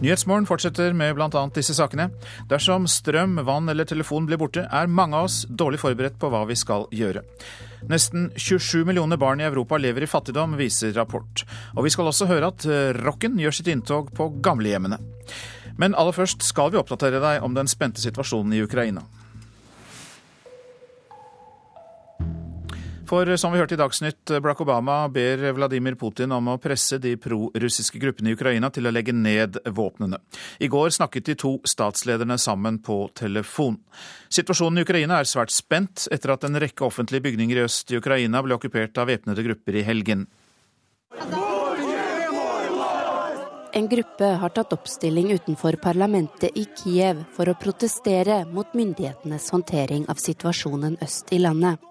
Nyhetsmorgen fortsetter med bl.a. disse sakene. Dersom strøm, vann eller telefon blir borte, er mange av oss dårlig forberedt på hva vi skal gjøre. Nesten 27 millioner barn i Europa lever i fattigdom, viser rapport. Og vi skal også høre at eh, rocken gjør sitt inntog på gamlehjemmene. Men aller først skal vi oppdatere deg om den spente situasjonen i Ukraina. For som vi hørte i Dagsnytt, Barack Obama ber Vladimir Putin om å presse de prorussiske gruppene i Ukraina til å legge ned våpnene. I går snakket de to statslederne sammen på telefon. Situasjonen i Ukraina er svært spent etter at en rekke offentlige bygninger i øst i Ukraina ble okkupert av væpnede grupper i helgen. En gruppe har tatt oppstilling utenfor parlamentet i Kiev for å protestere mot myndighetenes håndtering av situasjonen øst i landet.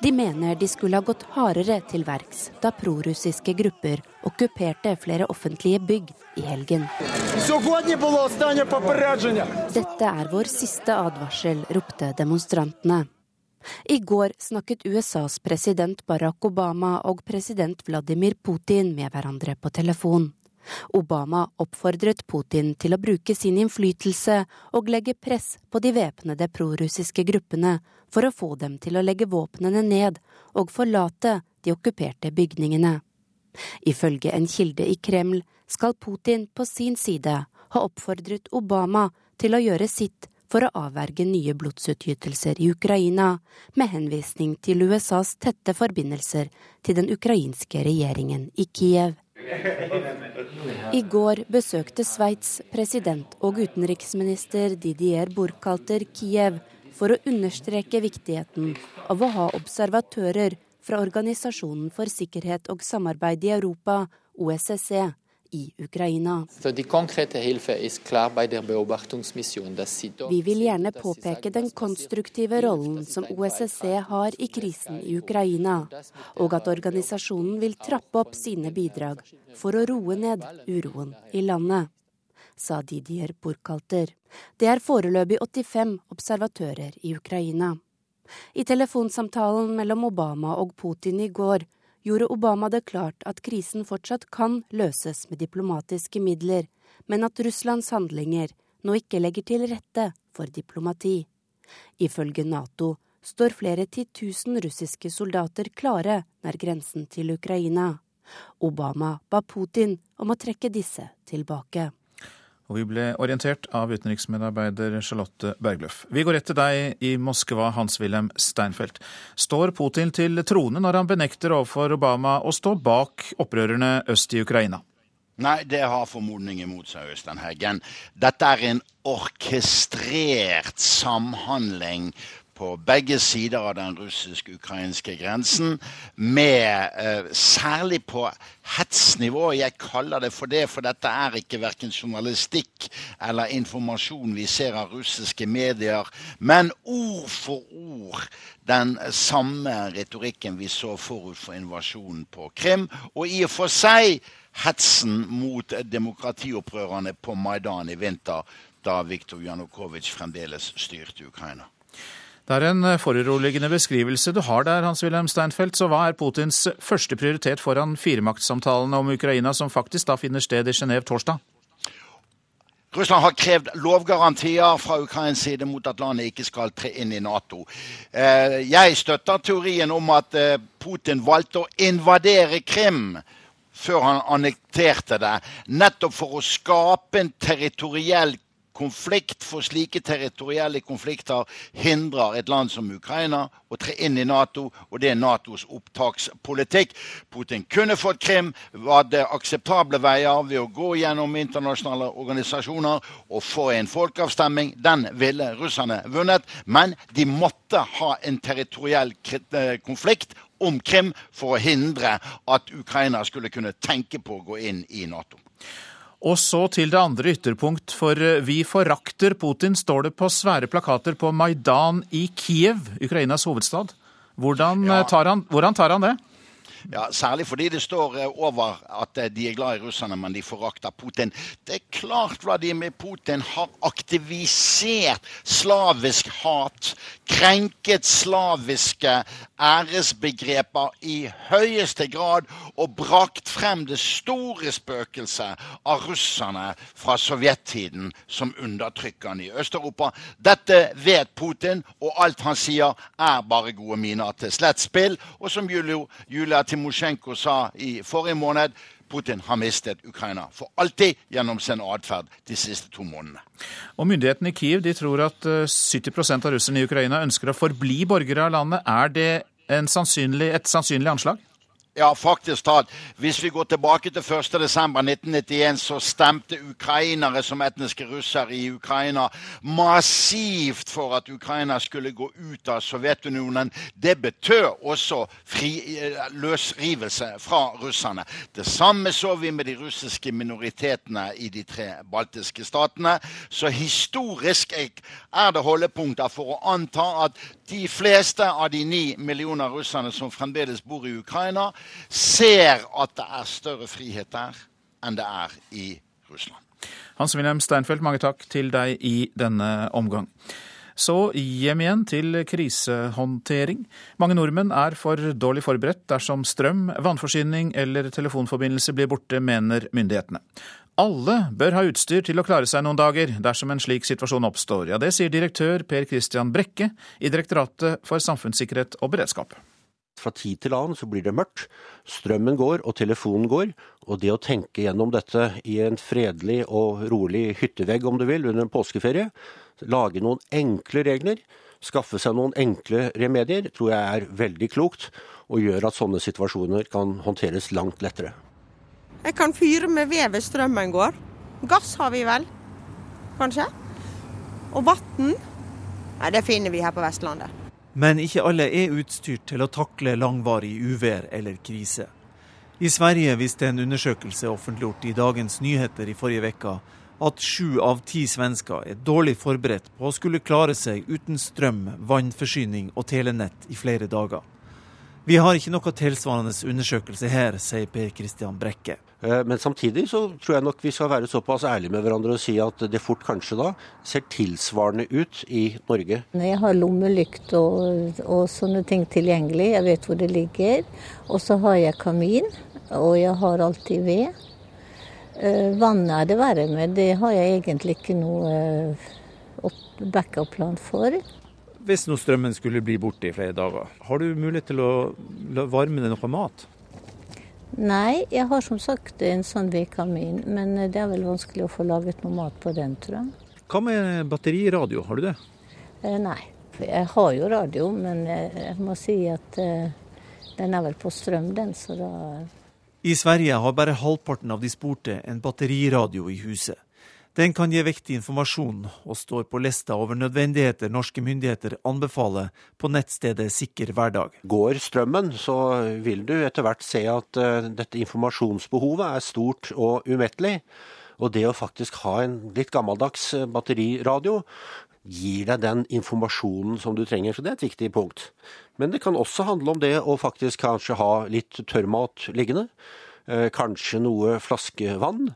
De mener de skulle ha gått hardere til verks da prorussiske grupper okkuperte flere offentlige bygg i helgen. Dette er vår siste advarsel, ropte demonstrantene. I går snakket USAs president Barack Obama og president Vladimir Putin med hverandre på telefon. Obama oppfordret Putin til å bruke sin innflytelse og legge press på de væpnede prorussiske gruppene for å få dem til å legge våpnene ned og forlate de okkuperte bygningene. Ifølge en kilde i Kreml skal Putin på sin side ha oppfordret Obama til å gjøre sitt for å avverge nye blodsutgytelser i Ukraina, med henvisning til USAs tette forbindelser til den ukrainske regjeringen i Kiev. I går besøkte Sveits president og utenriksminister Didier Burkhalter Kiev for å understreke viktigheten av å ha observatører fra Organisasjonen for sikkerhet og samarbeid i Europa, OSSE, i Ukraina. Vi vil gjerne påpeke den konstruktive rollen som OSSE har i krisen i Ukraina, og at organisasjonen vil trappe opp sine bidrag for å roe ned uroen i landet, sa Didier Burkhalter. Det er foreløpig 85 observatører i Ukraina. I telefonsamtalen mellom Obama og Putin i går gjorde Obama det klart at krisen fortsatt kan løses med diplomatiske midler, men at Russlands handlinger nå ikke legger til rette for diplomati. Ifølge Nato står flere titusen russiske soldater klare nær grensen til Ukraina. Obama ba Putin om å trekke disse tilbake. Og vi ble orientert av utenriksmedarbeider Charlotte Bergløff. Vi går rett til deg i Moskva, Hans-Wilhelm Steinfeld. Står Putin til trone når han benekter overfor Obama å stå bak opprørerne øst i Ukraina? Nei, det har formodningen mot seg, Øystein Heggen. Dette er en orkestrert samhandling på begge sider av den russisk-ukrainske grensen, med eh, særlig på hetsnivå. Jeg kaller det for det, for dette er ikke verken journalistikk eller informasjon vi ser av russiske medier, men ord for ord den samme retorikken vi så forut for invasjonen på Krim, og i og for seg hetsen mot demokratiopprørerne på Maidan i vinter, da Viktor Janukovitsj fremdeles styrte Ukraina. Det er en eh, foruroligende beskrivelse du har der, Hans-Wilhelm Steinfeld. Så hva er Putins første prioritet foran firemaktssamtalene om Ukraina, som faktisk da finner sted i Genéve torsdag? Russland har krevd lovgarantier fra Ukrains side mot at landet ikke skal tre inn i Nato. Eh, jeg støtter teorien om at eh, Putin valgte å invadere Krim før han annekterte det, nettopp for å skape en territoriell konflikt, for slike territorielle konflikter hindrer et land som Ukraina å tre inn i Nato, og det er Natos opptakspolitikk. Putin kunne fått Krim, var det akseptable veier ved å gå gjennom internasjonale organisasjoner og få en folkeavstemning. Den ville russerne vunnet, men de måtte ha en territoriell eh, konflikt om Krim for å hindre at Ukraina skulle kunne tenke på å gå inn i Nato. Og så til det andre ytterpunkt, for eh, vi forakter Putin, står det på svære plakater på Maidan i Kiev, Ukrainas hovedstad. Hvordan. Eh, tar, han, hvordan tar han det? Ja, Særlig fordi det står eh, over at eh, de er glad i russerne, men de forakter Putin. Det er klart Vladimir Putin har aktivisert slavisk hat. Krenket slaviske æresbegreper i høyeste grad og brakt frem det store spøkelset av russerne fra sovjettiden som undertrykkerne i Øst-Europa. Dette vet Putin, og alt han sier er bare gode miner til slett spill. Og som Julia Timosjenko sa i forrige måned, Putin har mistet Ukraina for alltid gjennom sin atferd de siste to månedene. Og Myndighetene i Kiev de tror at 70 eh, av russerne i Ukraina ønsker å forbli borgere av landet. Er det sannsynlig, et sannsynlig anslag? Ja, faktisk talt. Hvis vi går tilbake til 1.12.1991, så stemte ukrainere som etniske russere i Ukraina massivt for at Ukraina skulle gå ut av Sovjetunionen. Det betød også fri, eh, løsrivelse fra russerne. Det samme så vi med de russiske minoritetene i de tre baltiske statene. Så historisk er det holdepunkter for å anta at de fleste av de ni millioner russerne som fremdeles bor i Ukraina, ser at det er større frihet der enn det er i Russland. Hans-Wilhelm Steinfeld, mange takk til deg i denne omgang. Så hjem igjen til krisehåndtering. Mange nordmenn er for dårlig forberedt dersom strøm, vannforsyning eller telefonforbindelse blir borte, mener myndighetene. Alle bør ha utstyr til å klare seg noen dager dersom en slik situasjon oppstår. Ja, Det sier direktør Per Christian Brekke i Direktoratet for samfunnssikkerhet og beredskap. Fra tid til annen så blir det mørkt, strømmen går og telefonen går, og det å tenke gjennom dette i en fredelig og rolig hyttevegg, om du vil, under en påskeferie, lage noen enkle regler, skaffe seg noen enkle remedier, tror jeg er veldig klokt, og gjør at sånne situasjoner kan håndteres langt lettere. Jeg kan fyre med ved hvis strømmen går. Gass har vi vel, kanskje? Og vann? Det finner vi her på Vestlandet. Men ikke alle er utstyrt til å takle langvarig uvær eller krise. I Sverige viste en undersøkelse offentliggjort i Dagens Nyheter i forrige uke at sju av ti svensker er dårlig forberedt på å skulle klare seg uten strøm, vannforsyning og telenett i flere dager. Vi har ikke noe tilsvarende undersøkelse her, sier Per Christian Brekke. Eh, men samtidig så tror jeg nok vi skal være såpass ærlige med hverandre og si at det fort kanskje da ser tilsvarende ut i Norge. Jeg har lommelykt og, og sånne ting tilgjengelig, jeg vet hvor det ligger. Og så har jeg kamin, og jeg har alltid ved. Eh, vannet er det verre med, det har jeg egentlig ikke noe eh, backup-plan for. Hvis nå strømmen skulle bli borte i flere dager, har du mulighet til å varme deg noe mat? Nei, jeg har som sagt en sånn vedkamin, men det er vel vanskelig å få laget noe mat på den, tror jeg. Hva med batteriradio, har du det? Eh, nei, jeg har jo radio, men jeg må si at eh, den er vel på strøm, den, så da I Sverige har bare halvparten av de spurte en batteriradio i huset. Den kan gi viktig informasjon, og står på lista over nødvendigheter norske myndigheter anbefaler på nettstedet Sikker hverdag. Går strømmen, så vil du etter hvert se at uh, dette informasjonsbehovet er stort og umettelig. Og det å faktisk ha en litt gammeldags eh, batteriradio gir deg den informasjonen som du trenger. Så det er et viktig punkt. Men det kan også handle om det å faktisk kanskje ha litt tørrmat liggende. Uh, kanskje noe flaskevann.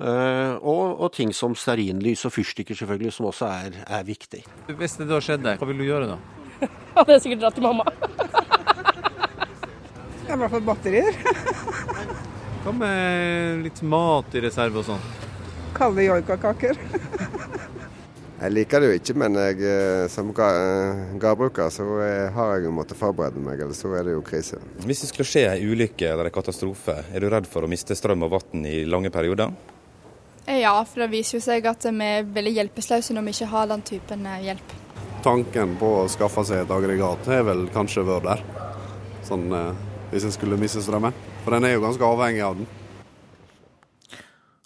Uh, og, og, ting som stearinlys og fyrstikker, selvfølgelig, som også er, er viktig. Hvis det da skjedde, hva vil du gjøre da? Hadde er sikkert dratt til mamma. jeg i hvert fall batterier. hva med litt mat i reserve og sånn? Kalde joikakaker. jeg liker det jo ikke, men jeg, eh, som gardbruker så har jeg jo måttet forberede meg, eller så er det jo krise. Hvis det skulle skje en ulykke eller en katastrofe, er du redd for å miste strøm og vann i lange perioder? Ja, for det viser jo seg at vi er veldig hjelpeløse når vi ikke har den typen eh, hjelp. Tanken på å skaffe seg et aggregat har vel kanskje vært der, sånn eh, hvis en skulle miste strømmen. For den er jo ganske avhengig av den.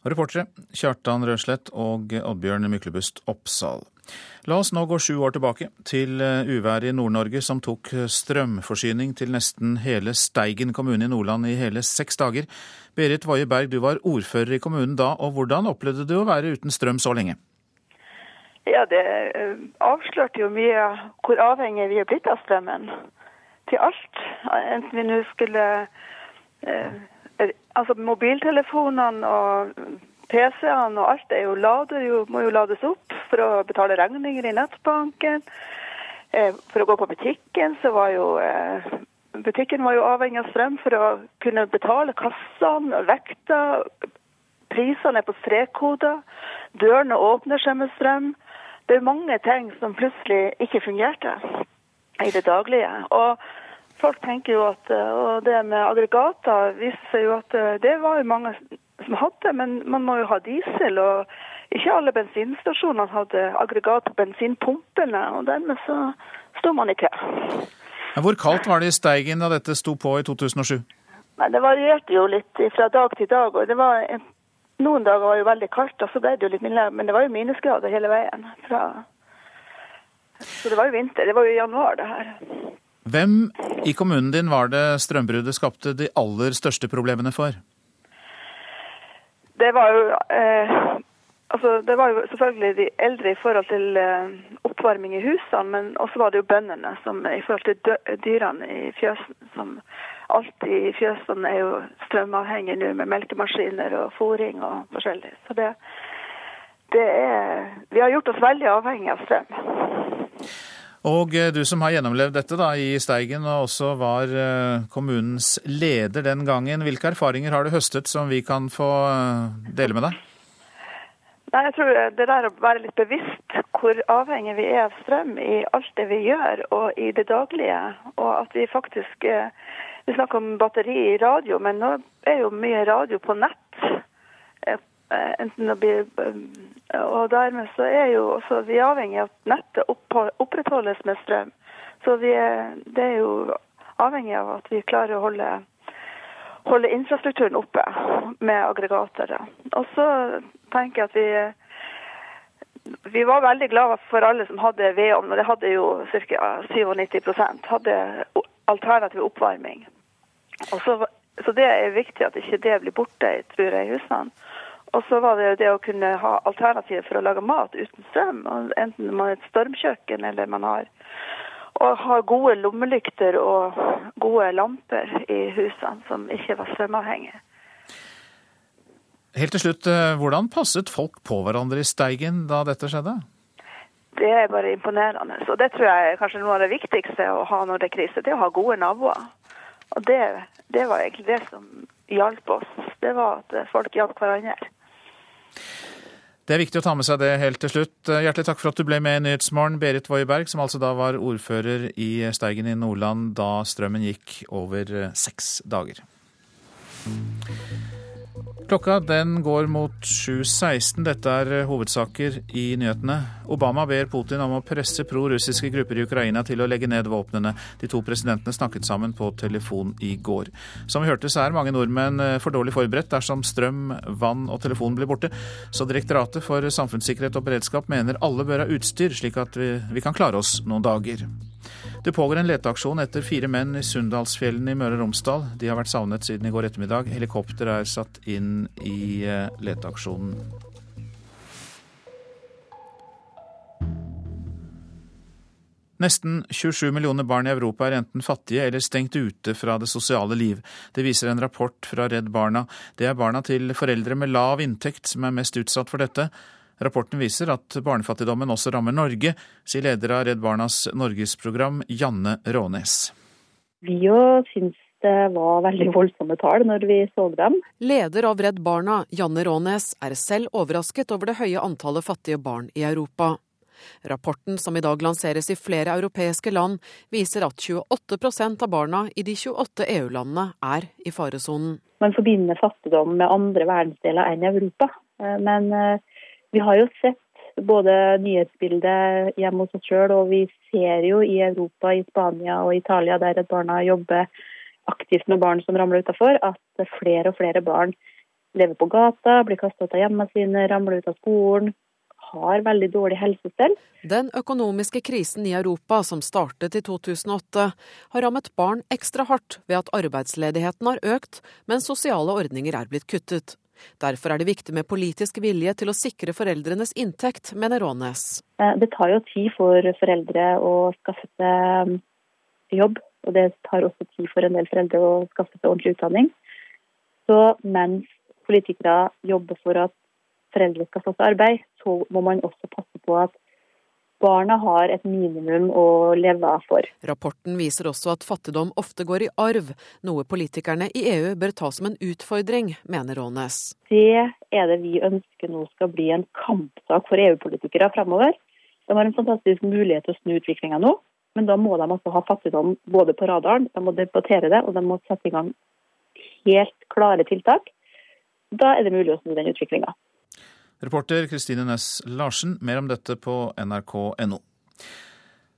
Reportere Kjartan Røslett og Oddbjørn Myklebust Oppsal. La oss nå gå sju år tilbake, til eh, uværet i Nord-Norge som tok strømforsyning til nesten hele Steigen kommune i Nordland i hele seks dager. Berit Woie Berg, du var ordfører i kommunen da, og hvordan opplevde du å være uten strøm så lenge? Ja, Det eh, avslørte jo mye hvor avhengig vi er blitt av strømmen. Til alt. Enten vi nå skulle eh, altså mobiltelefonene og PC-ene og alt er jo lader, jo, må jo lades opp for å betale regninger i nettbanken. Eh, for å gå på butikken så var jo eh, Butikken var jo avhengig av strøm for å kunne betale kassene, vekta. Prisene er på strekkoder. Dørene åpner seg med strøm. Det er mange ting som plutselig ikke fungerte i det daglige. Og folk tenker jo at Og det med aggregater viser seg jo at det var jo mange som hadde, men man må jo ha diesel. og ikke alle bensinstasjonene hadde aggregat på bensinpumpene, og dermed så sto man i kø. Hvor kaldt var det i Steigen da dette sto på i 2007? Nei, Det varierte jo litt fra dag til dag. og det var en, Noen dager var jo veldig kaldt, og så ble det jo litt mildere. Men det var jo minusgrader hele veien. Fra, så det var jo vinter. Det var jo i januar, det her. Hvem i kommunen din var det strømbruddet skapte de aller største problemene for? Det var jo eh, altså det var jo selvfølgelig de eldre i forhold til eh, oppvarming i husene, men også var det jo bøndene som i forhold til dyrene i fjøsen. som Alt i fjøsene er jo strømavhengig nå med melkemaskiner og fôring og forskjellig. Så det, det er Vi har gjort oss veldig avhengig av strøm. Og du som har gjennomlevd dette da i Steigen og også var kommunens leder den gangen, hvilke erfaringer har du høstet som vi kan få dele med deg? Nei, jeg tror Det der å være litt bevisst hvor avhengig vi er av strøm i alt det vi gjør og i det daglige, og at vi faktisk Vi snakker om batteri i radio, men nå er jo mye radio på nett. Enten det blir Og dermed så er jo også vi avhengig av at nettet opprettholdes med strøm. Så vi er, det er jo avhengig av at vi klarer å holde holde infrastrukturen oppe med aggregater. Og så tenker jeg at vi vi var veldig glade for alle som hadde vedovn, og det hadde jo ca. 97% hadde alternativ oppvarming. Så, så det er viktig at ikke det blir borte tror jeg, i husene. Og så var det det å kunne ha alternativer for å lage mat uten strøm. Enten man har et stormkjøkken eller man har og har gode lommelykter og gode lamper i husene som ikke var strømavhengige. Helt til slutt, hvordan passet folk på hverandre i Steigen da dette skjedde? Det er bare imponerende. Og det tror jeg er kanskje noe av det viktigste å ha når det er krise. Det er å ha gode naboer. Og det, det var egentlig det som hjalp oss. Det var at folk hjalp hverandre. Det er viktig å ta med seg det helt til slutt. Hjertelig takk for at du ble med i Nyhetsmorgen, Berit Woiberg, som altså da var ordfører i Steigen i Nordland da strømmen gikk over seks dager. Klokka den går mot 7.16. Dette er hovedsaker i nyhetene. Obama ber Putin om å presse pro-russiske grupper i Ukraina til å legge ned våpnene. De to presidentene snakket sammen på telefon i går. Som vi hørte, så er mange nordmenn for dårlig forberedt dersom strøm, vann og telefon blir borte. Så Direktoratet for samfunnssikkerhet og beredskap mener alle bør ha utstyr, slik at vi, vi kan klare oss noen dager. Det pågår en leteaksjon etter fire menn i Sunndalsfjellene i Møre og Romsdal. De har vært savnet siden i går ettermiddag. Helikopter er satt inn i leteaksjonen. Nesten 27 millioner barn i Europa er enten fattige eller stengt ute fra det sosiale liv. Det viser en rapport fra Redd Barna. Det er barna til foreldre med lav inntekt som er mest utsatt for dette. Rapporten viser at barnefattigdommen også rammer Norge, sier leder av Redd Barnas norgesprogram, Janne Rånes. Vi jo syns det var veldig voldsomme tall når vi så dem. Leder av Redd Barna, Janne Rånes, er selv overrasket over det høye antallet fattige barn i Europa. Rapporten, som i dag lanseres i flere europeiske land, viser at 28% av barna i de 28 EU-landene er i faresonen. Man forbinder fattigdom med andre verdensdeler enn Europa. Men vi har jo sett både nyhetsbildet hjemme hos oss sjøl, og vi ser jo i Europa, i Spania og Italia, der Redd Barna jobber aktivt med barn som ramler utafor, at flere og flere barn lever på gata, blir kasta ut av hjemmene sine, ramler ut av skolen, har veldig dårlig helsestell. Den økonomiske krisen i Europa som startet i 2008, har rammet barn ekstra hardt ved at arbeidsledigheten har økt, mens sosiale ordninger er blitt kuttet. Derfor er det viktig med politisk vilje til å sikre foreldrenes inntekt, mener Rånes. Det tar jo tid for foreldre å skaffe seg jobb, og det tar også tid for en del foreldre å skaffe seg ordentlig utdanning. Så mens politikere jobber for at foreldre skal få seg arbeid, så må man også passe på at barna har et minimum å leve av for. Rapporten viser også at fattigdom ofte går i arv, noe politikerne i EU bør ta som en utfordring, mener Rånes. Det er det vi ønsker nå skal bli en kampsak for EU-politikere fremover. De har en fantastisk mulighet til å snu utviklinga nå, men da må de også ha fattigdom både på radaren, de må debattere det, og de må sette i gang helt klare tiltak. Da er det mulig å snu den utviklinga. Reporter Kristine Næss Larsen, mer om dette på nrk.no.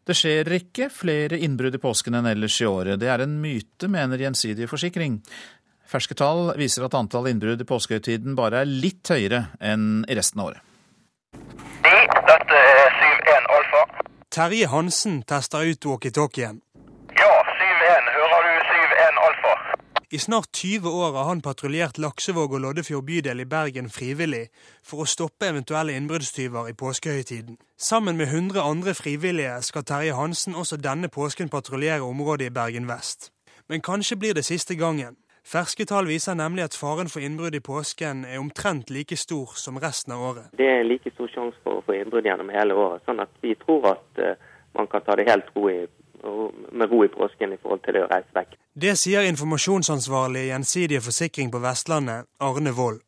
Det skjer ikke flere innbrudd i påsken enn ellers i året. Det er en myte, mener Gjensidig Forsikring. Ferske tall viser at antall innbrudd i påskehøytiden bare er litt høyere enn i resten av året. Dette er 7-1 Alfa. Terje Hansen tester ut walkietalkien. Ja, 71. Hører du 71 Alfa? I snart 20 år har han patruljert Laksevåg og Loddefjord bydel i Bergen frivillig for å stoppe eventuelle innbruddstyver i påskehøytiden. Sammen med 100 andre frivillige skal Terje Hansen også denne påsken patruljere området i Bergen vest. Men kanskje blir det siste gangen. Ferske tall viser nemlig at faren for innbrudd i påsken er omtrent like stor som resten av året. Det er like stor sjanse for å få innbrudd gjennom hele året, sånn at vi tror at uh, man kan ta det helt ro i, med ro i påsken i forhold til det å reise vekk. Det sier informasjonsansvarlig i Gjensidige forsikring på Vestlandet, Arne Wold.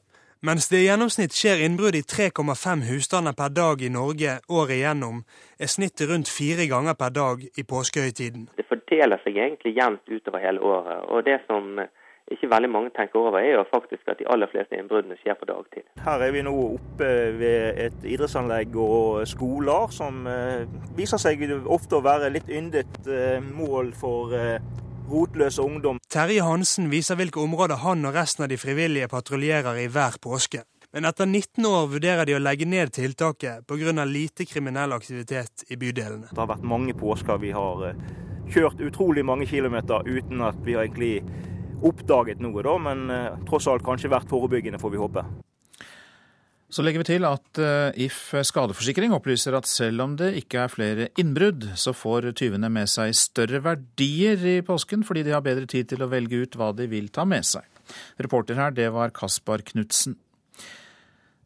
Mens det i gjennomsnitt skjer innbrudd i 3,5 husstander per dag i Norge året igjennom, er snittet rundt fire ganger per dag i påskehøytiden. Det fordeler seg egentlig jevnt utover hele året. og det som ikke veldig mange tenker over, er jo faktisk at de aller fleste innbruddene skjer på dagtid. Her er vi nå oppe ved et idrettsanlegg og skoler, som viser seg ofte å være litt yndet mål for rotløse ungdom. Terje Hansen viser hvilke områder han og resten av de frivillige patruljerer i hver påske. Men etter 19 år vurderer de å legge ned tiltaket pga. lite kriminell aktivitet i bydelene. Det har vært mange påsker vi har kjørt utrolig mange kilometer uten at vi har egentlig oppdaget noe, da, men uh, tross alt kanskje vært forebyggende, får vi håpe. Så legger vi til at uh, If skadeforsikring opplyser at selv om det ikke er flere innbrudd, så får tyvene med seg større verdier i påsken fordi de har bedre tid til å velge ut hva de vil ta med seg. Reporter her, det var Kaspar Knutsen.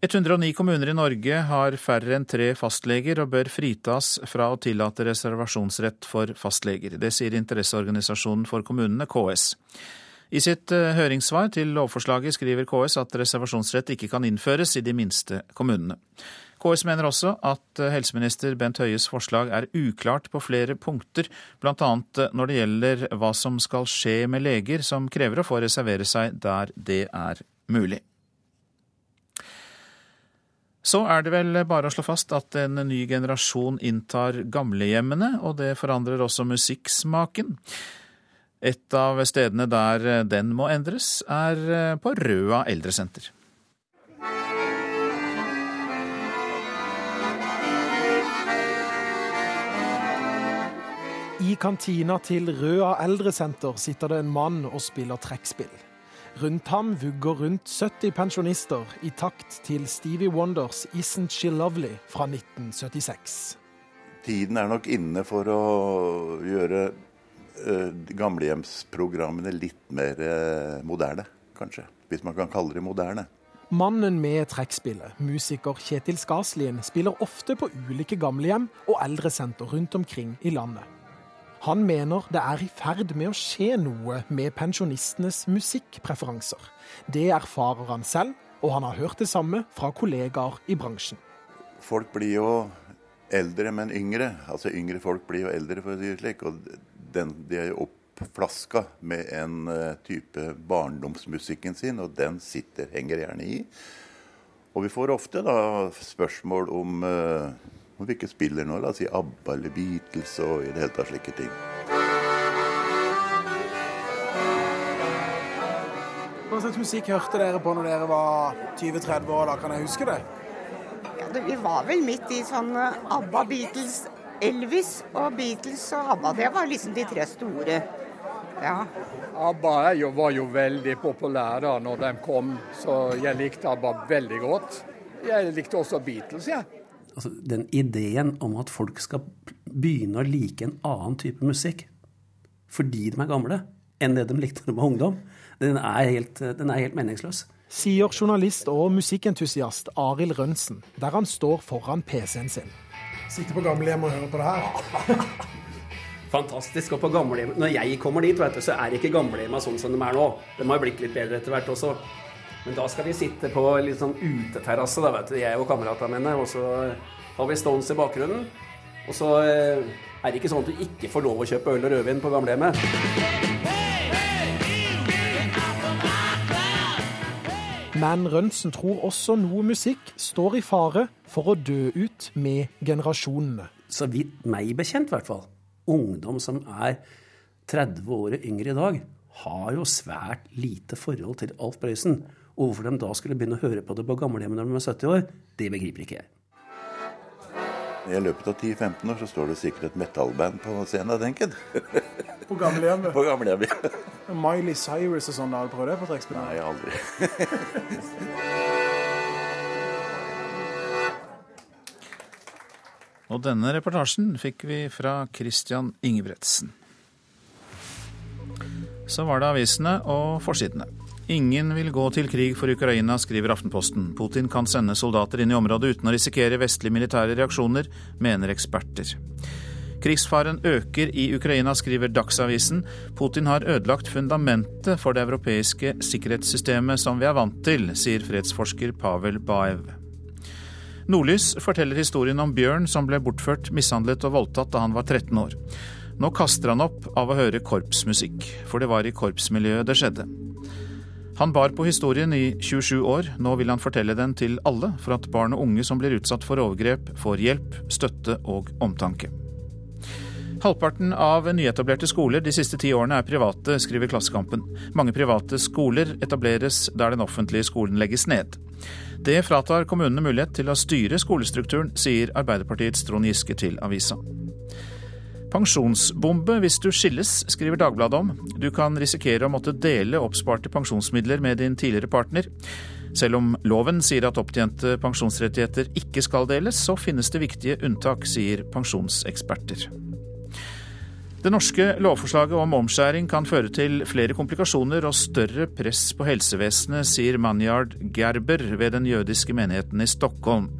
109 kommuner i Norge har færre enn tre fastleger og bør fritas fra å tillate reservasjonsrett for fastleger. Det sier interesseorganisasjonen for kommunene, KS. I sitt høringssvar til lovforslaget skriver KS at reservasjonsrett ikke kan innføres i de minste kommunene. KS mener også at helseminister Bent Høies forslag er uklart på flere punkter, bl.a. når det gjelder hva som skal skje med leger som krever å få reservere seg der det er mulig. Så er det vel bare å slå fast at en ny generasjon inntar gamlehjemmene, og det forandrer også musikksmaken. Et av stedene der den må endres, er på Røa eldresenter. I kantina til Røa eldresenter sitter det en mann og spiller trekkspill. Rundt ham vugger rundt 70 pensjonister i takt til Stevie Wonders 'Isn't She Lovely' fra 1976. Tiden er nok inne for å gjøre gamlehjemsprogrammene litt mer uh, moderne, kanskje. Hvis man kan kalle det moderne. Mannen med trekkspillet, musiker Kjetil Skaslien, spiller ofte på ulike gamlehjem og eldresenter rundt omkring i landet. Han mener det er i ferd med å skje noe med pensjonistenes musikkpreferanser. Det erfarer han selv, og han har hørt det samme fra kollegaer i bransjen. Folk blir jo eldre, men yngre. Altså yngre folk blir jo eldre, for å si det slik. Og den, de er oppflaska med en uh, type barndomsmusikken sin, og den sitter, henger gjerne i. Og vi får ofte da spørsmål om uh, om vi ikke spiller nå, la oss si ABBA eller Beatles og i det hele tatt slike ting. Hva slags musikk hørte dere på når dere var 20-30 år? da, Kan jeg huske det? Ja, det, Vi var vel midt i sånn ABBA, Beatles, Elvis og Beatles og ABBA. Det var liksom de tre store. Ja. ABBA jo, var jo veldig populære når de kom, så jeg likte ABBA veldig godt. Jeg likte også Beatles, jeg. Ja. Altså, den ideen om at folk skal begynne å like en annen type musikk fordi de er gamle, enn det de likte da de var ungdom. Den er helt, den er helt meningsløs. Sier journalist og musikkentusiast Arild Rønsen, der han står foran PC-en sin. Sitter på gamlehjem og hører på det her. Fantastisk. Og på gamlehjem Når jeg kommer dit, vet du, så er ikke gamlehjemma sånn som de er nå. De har blitt litt bedre etter hvert også. Men da skal vi sitte på litt sånn uteterrasse, da, vet du, jeg og kameratene mine. Og så har vi Stones i bakgrunnen. Og så eh, er det ikke sånn at du ikke får lov å kjøpe øl og rødvin på gamlehjemmet. Men Rønsen tror også noe musikk står i fare for å dø ut med generasjonene. Så vidt meg bekjent, i hvert fall. Ungdom som er 30 år yngre i dag, har jo svært lite forhold til Alf Prøysen. Og hvorfor de da skulle begynne å høre på det på gamlehjemmet når de er 70 år, det begriper ikke jeg. I løpet av 10-15 år så står det sikkert et metallband på scenen, tenker jeg. På gamlehjemmet. På gamlehjemmet. Miley Cyrus og sånn, har du prøvd det på trekkspill? Nei, aldri. Og denne reportasjen fikk vi fra Christian Ingebretsen. Så var det avisene og forsidene. Ingen vil gå til krig for Ukraina, skriver Aftenposten. Putin kan sende soldater inn i området uten å risikere vestlige militære reaksjoner, mener eksperter. Krigsfaren øker i Ukraina, skriver Dagsavisen. Putin har ødelagt fundamentet for det europeiske sikkerhetssystemet som vi er vant til, sier fredsforsker Pavel Baev. Nordlys forteller historien om Bjørn som ble bortført, mishandlet og voldtatt da han var 13 år. Nå kaster han opp av å høre korpsmusikk, for det var i korpsmiljøet det skjedde. Han bar på historien i 27 år, nå vil han fortelle den til alle, for at barn og unge som blir utsatt for overgrep, får hjelp, støtte og omtanke. Halvparten av nyetablerte skoler de siste ti årene er private, skriver Klassekampen. Mange private skoler etableres der den offentlige skolen legges ned. Det fratar kommunene mulighet til å styre skolestrukturen, sier Arbeiderpartiets Trond Giske til avisa. Pensjonsbombe hvis du skilles, skriver Dagbladet om. Du kan risikere å måtte dele oppsparte pensjonsmidler med din tidligere partner. Selv om loven sier at opptjente pensjonsrettigheter ikke skal deles, så finnes det viktige unntak, sier pensjonseksperter. Det norske lovforslaget om omskjæring kan føre til flere komplikasjoner og større press på helsevesenet, sier Manyard Gerber ved den jødiske menigheten i Stockholm.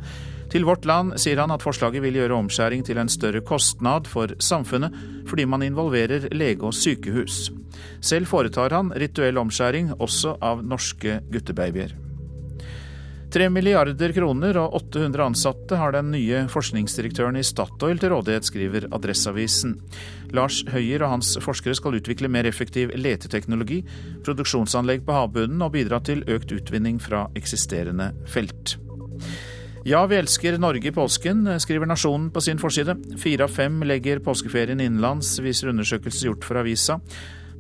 Til Vårt Land sier han at forslaget vil gjøre omskjæring til en større kostnad for samfunnet, fordi man involverer lege og sykehus. Selv foretar han rituell omskjæring, også av norske guttebabyer. Tre milliarder kroner og 800 ansatte har den nye forskningsdirektøren i Statoil til rådighet, skriver Adresseavisen. Lars Høyer og hans forskere skal utvikle mer effektiv leteteknologi, produksjonsanlegg på havbunnen og bidra til økt utvinning fra eksisterende felt. Ja, vi elsker Norge i påsken, skriver Nasjonen på sin forside. Fire av fem legger påskeferien innenlands, viser undersøkelse gjort for avisa.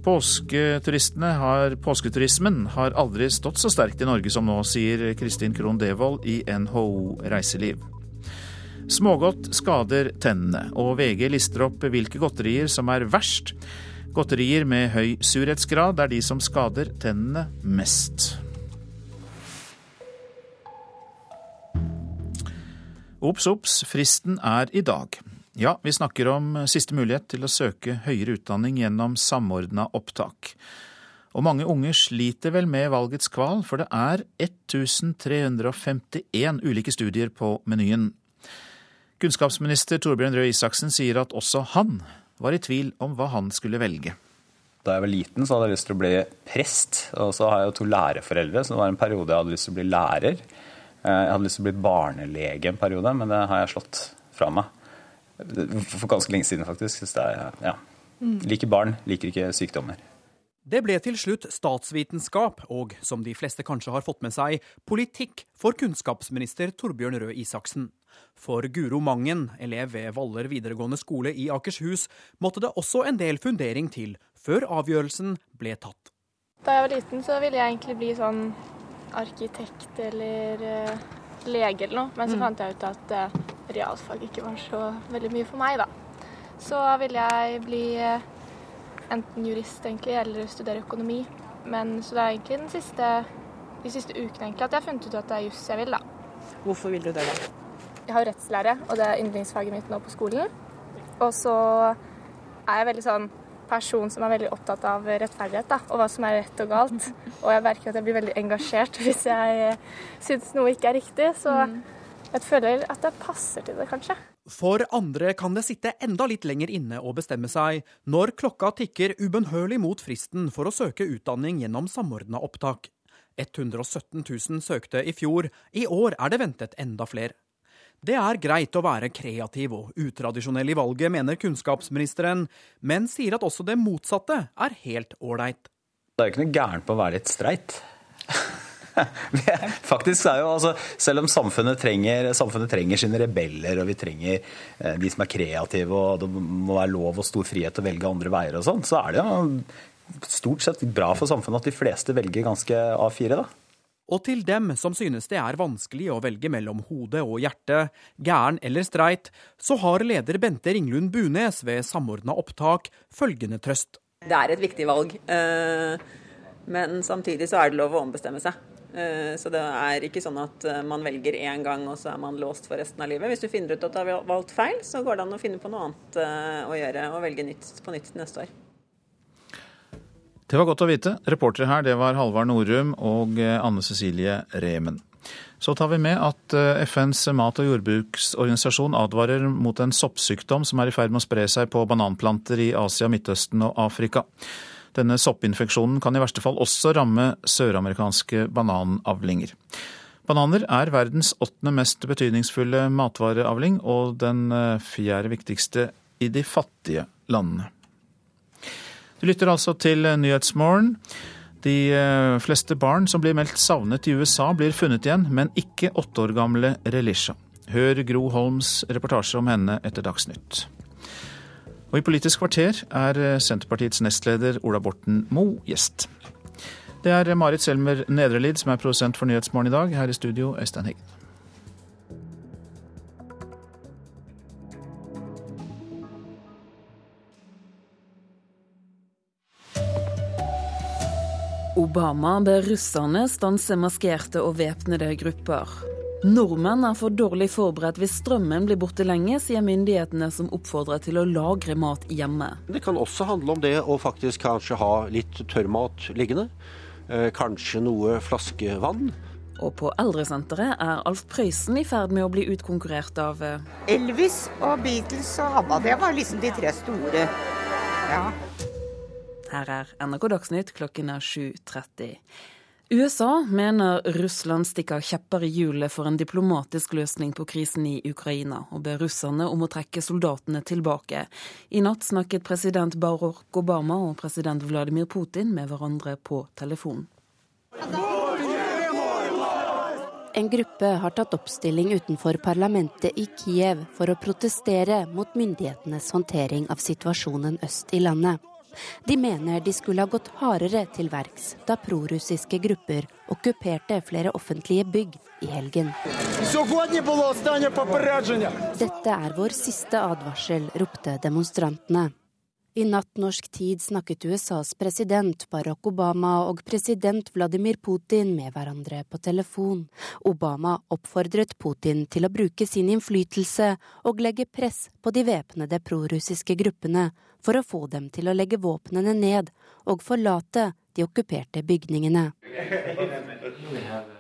Har, påsketurismen har aldri stått så sterkt i Norge som nå, sier Kristin Krohn Devold i NHO Reiseliv. Smågodt skader tennene, og VG lister opp hvilke godterier som er verst. Godterier med høy surhetsgrad er de som skader tennene mest. Ops, ops, fristen er i dag. Ja, vi snakker om siste mulighet til å søke høyere utdanning gjennom samordna opptak. Og mange unge sliter vel med valgets kval, for det er 1351 ulike studier på menyen. Kunnskapsminister Torbjørn Røe Isaksen sier at også han var i tvil om hva han skulle velge. Da jeg var liten, så hadde jeg lyst til å bli prest. Og så har jeg jo to lærerforeldre, så det var en periode jeg hadde lyst til å bli lærer. Jeg hadde lyst til å bli barnelege en periode, men det har jeg slått fra meg. For ganske lenge siden, faktisk. Er, ja. Liker barn, liker ikke sykdommer. Det ble til slutt statsvitenskap og, som de fleste kanskje har fått med seg, politikk for kunnskapsminister Torbjørn Røe Isaksen. For Guro Mangen, elev ved Valler videregående skole i Akershus, måtte det også en del fundering til før avgjørelsen ble tatt. Da jeg var liten, så ville jeg egentlig bli sånn arkitekt eller uh, lege eller noe. Men så Mm. fant jeg ut at uh, realfag ikke var så veldig mye for meg, da. Så ville jeg bli uh, enten jurist egentlig, eller studere økonomi. Men så det er egentlig den siste, de siste ukene egentlig at jeg har funnet ut at det er juss jeg vil, da. Hvorfor vil du det, da? Jeg har jo rettslære, og det er yndlingsfaget mitt nå på skolen. Og så er jeg veldig sånn person som er veldig opptatt av rettferdighet da, og hva som er rett og galt. Og jeg merker at jeg blir veldig engasjert hvis jeg syns noe ikke er riktig. Så jeg føler at det passer til det, kanskje. For andre kan det sitte enda litt lenger inne å bestemme seg, når klokka tikker ubønnhørlig mot fristen for å søke utdanning gjennom samordna opptak. 117 000 søkte i fjor, i år er det ventet enda flere. Det er greit å være kreativ og utradisjonell i valget, mener kunnskapsministeren, men sier at også det motsatte er helt ålreit. Det er jo ikke noe gærent på å være litt streit. Faktisk er jo altså, Selv om samfunnet trenger, samfunnet trenger sine rebeller, og vi trenger eh, de som er kreative, og det må være lov og stor frihet til å velge andre veier og sånn, så er det jo stort sett bra for samfunnet at de fleste velger ganske A4, da. Og til dem som synes det er vanskelig å velge mellom hode og hjerte, gæren eller streit, så har leder Bente Ringlund Bunes ved Samordna opptak følgende trøst. Det er et viktig valg, eh, men samtidig så er det lov å ombestemme seg. Eh, så det er ikke sånn at eh, man velger én gang og så er man låst for resten av livet. Hvis du finner ut at du har valgt feil, så går det an å finne på noe annet å gjøre og velge nytt på nytt neste år. Det var godt å vite. Reportere her det var Halvard Norum og eh, Anne Cecilie Remen. Så tar vi med at eh, FNs mat- og jordbruksorganisasjon advarer mot en soppsykdom som er i ferd med å spre seg på bananplanter i Asia, Midtøsten og Afrika. Denne soppinfeksjonen kan i verste fall også ramme søramerikanske bananavlinger. Bananer er verdens åttende mest betydningsfulle matvareavling, og den eh, fjerde viktigste i de fattige landene. Du lytter altså til Nyhetsmorgen. De eh, fleste barn som blir meldt savnet i USA, blir funnet igjen, men ikke åtte år gamle Relisha. Hør Gro Holms reportasje om henne etter Dagsnytt. Og i Politisk kvarter er eh, Senterpartiets nestleder Ola Borten Moe gjest. Det er Marit Selmer Nedrelid som er produsent for Nyhetsmorgen i dag. Her i studio, Øystein Heggen. Obama ber russerne stanse maskerte og væpnede grupper. Nordmenn er for dårlig forberedt hvis strømmen blir borte lenge, sier myndighetene som oppfordrer til å lagre mat hjemme. Det kan også handle om det å faktisk kanskje ha litt tørrmat liggende. Eh, kanskje noe flaskevann. Og på eldresenteret er Alf Prøysen i ferd med å bli utkonkurrert av eh, Elvis og Beatles og ABBA, det var liksom de tre store. Ja. Her er NRK Dagsnytt klokken er 7.30. USA mener Russland stikker kjepper i hjulet for en diplomatisk løsning på krisen i Ukraina, og ber russerne om å trekke soldatene tilbake. I natt snakket president Barack Obama og president Vladimir Putin med hverandre på telefon. En gruppe har tatt oppstilling utenfor parlamentet i Kiev for å protestere mot myndighetenes håndtering av situasjonen øst i landet. De mener de skulle ha gått hardere til verks da prorussiske grupper okkuperte flere offentlige bygg i helgen. Dette er vår siste advarsel, ropte demonstrantene. I natt norsk tid snakket USAs president Barack Obama og president Vladimir Putin med hverandre på telefon. Obama oppfordret Putin til å bruke sin innflytelse og legge press på de væpnede prorussiske gruppene for å få dem til å legge våpnene ned og forlate de okkuperte bygningene.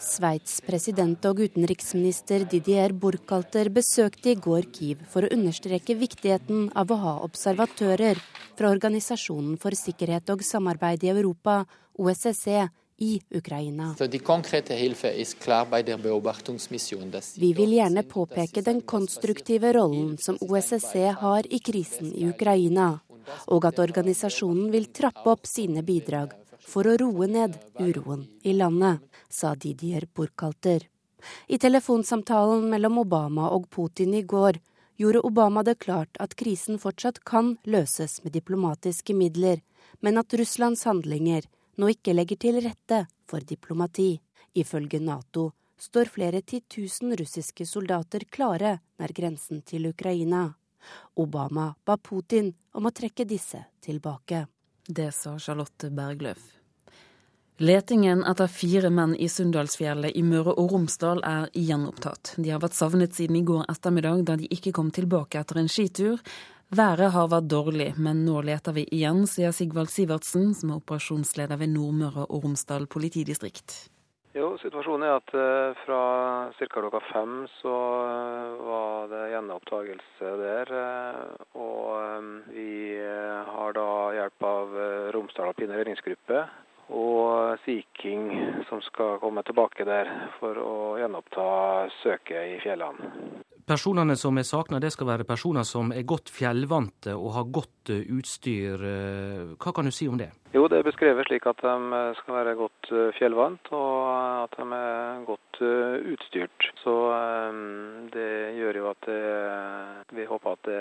Sveits president og utenriksminister Didier Burkhalter besøkte i går Kiev for å understreke viktigheten av å ha observatører fra Organisasjonen for sikkerhet og samarbeid i Europa, OSSE, i Ukraina. Vi vil gjerne påpeke den konstruktive rollen som OSSE har i krisen i Ukraina, og at organisasjonen vil trappe opp sine bidrag for å roe ned uroen i landet, sa Didier Burkhalter. I telefonsamtalen mellom Obama og Putin i går gjorde Obama det klart at krisen fortsatt kan løses med diplomatiske midler, men at Russlands handlinger nå ikke legger til rette for diplomati. Ifølge Nato står flere titusen russiske soldater klare nær grensen til Ukraina. Obama ba Putin om å trekke disse tilbake. Det sa Charlotte Bergløf. Letingen etter fire menn i Sunndalsfjellet i Møre og Romsdal er gjenopptatt. De har vært savnet siden i går ettermiddag, da de ikke kom tilbake etter en skitur. Været har vært dårlig, men nå leter vi igjen, sier Sigvald Sivertsen, som er operasjonsleder ved Nordmøre og Romsdal politidistrikt. Jo, Situasjonen er at eh, fra ca. klokka fem så eh, var det gjenopptakelse der. Eh, og vi har da hjelp av Romsdal alpine redningsgruppe og Sea King som skal komme tilbake der for å gjenoppta søket i fjellene. Personene som er savna, det skal være personer som er godt fjellvante og har godt eh, utstyr. Eh, hva kan du si om det? Jo, Det er beskrevet slik at de eh, skal være godt fjellvant og at de er godt utstyrt. Så det gjør jo at det, vi håper at det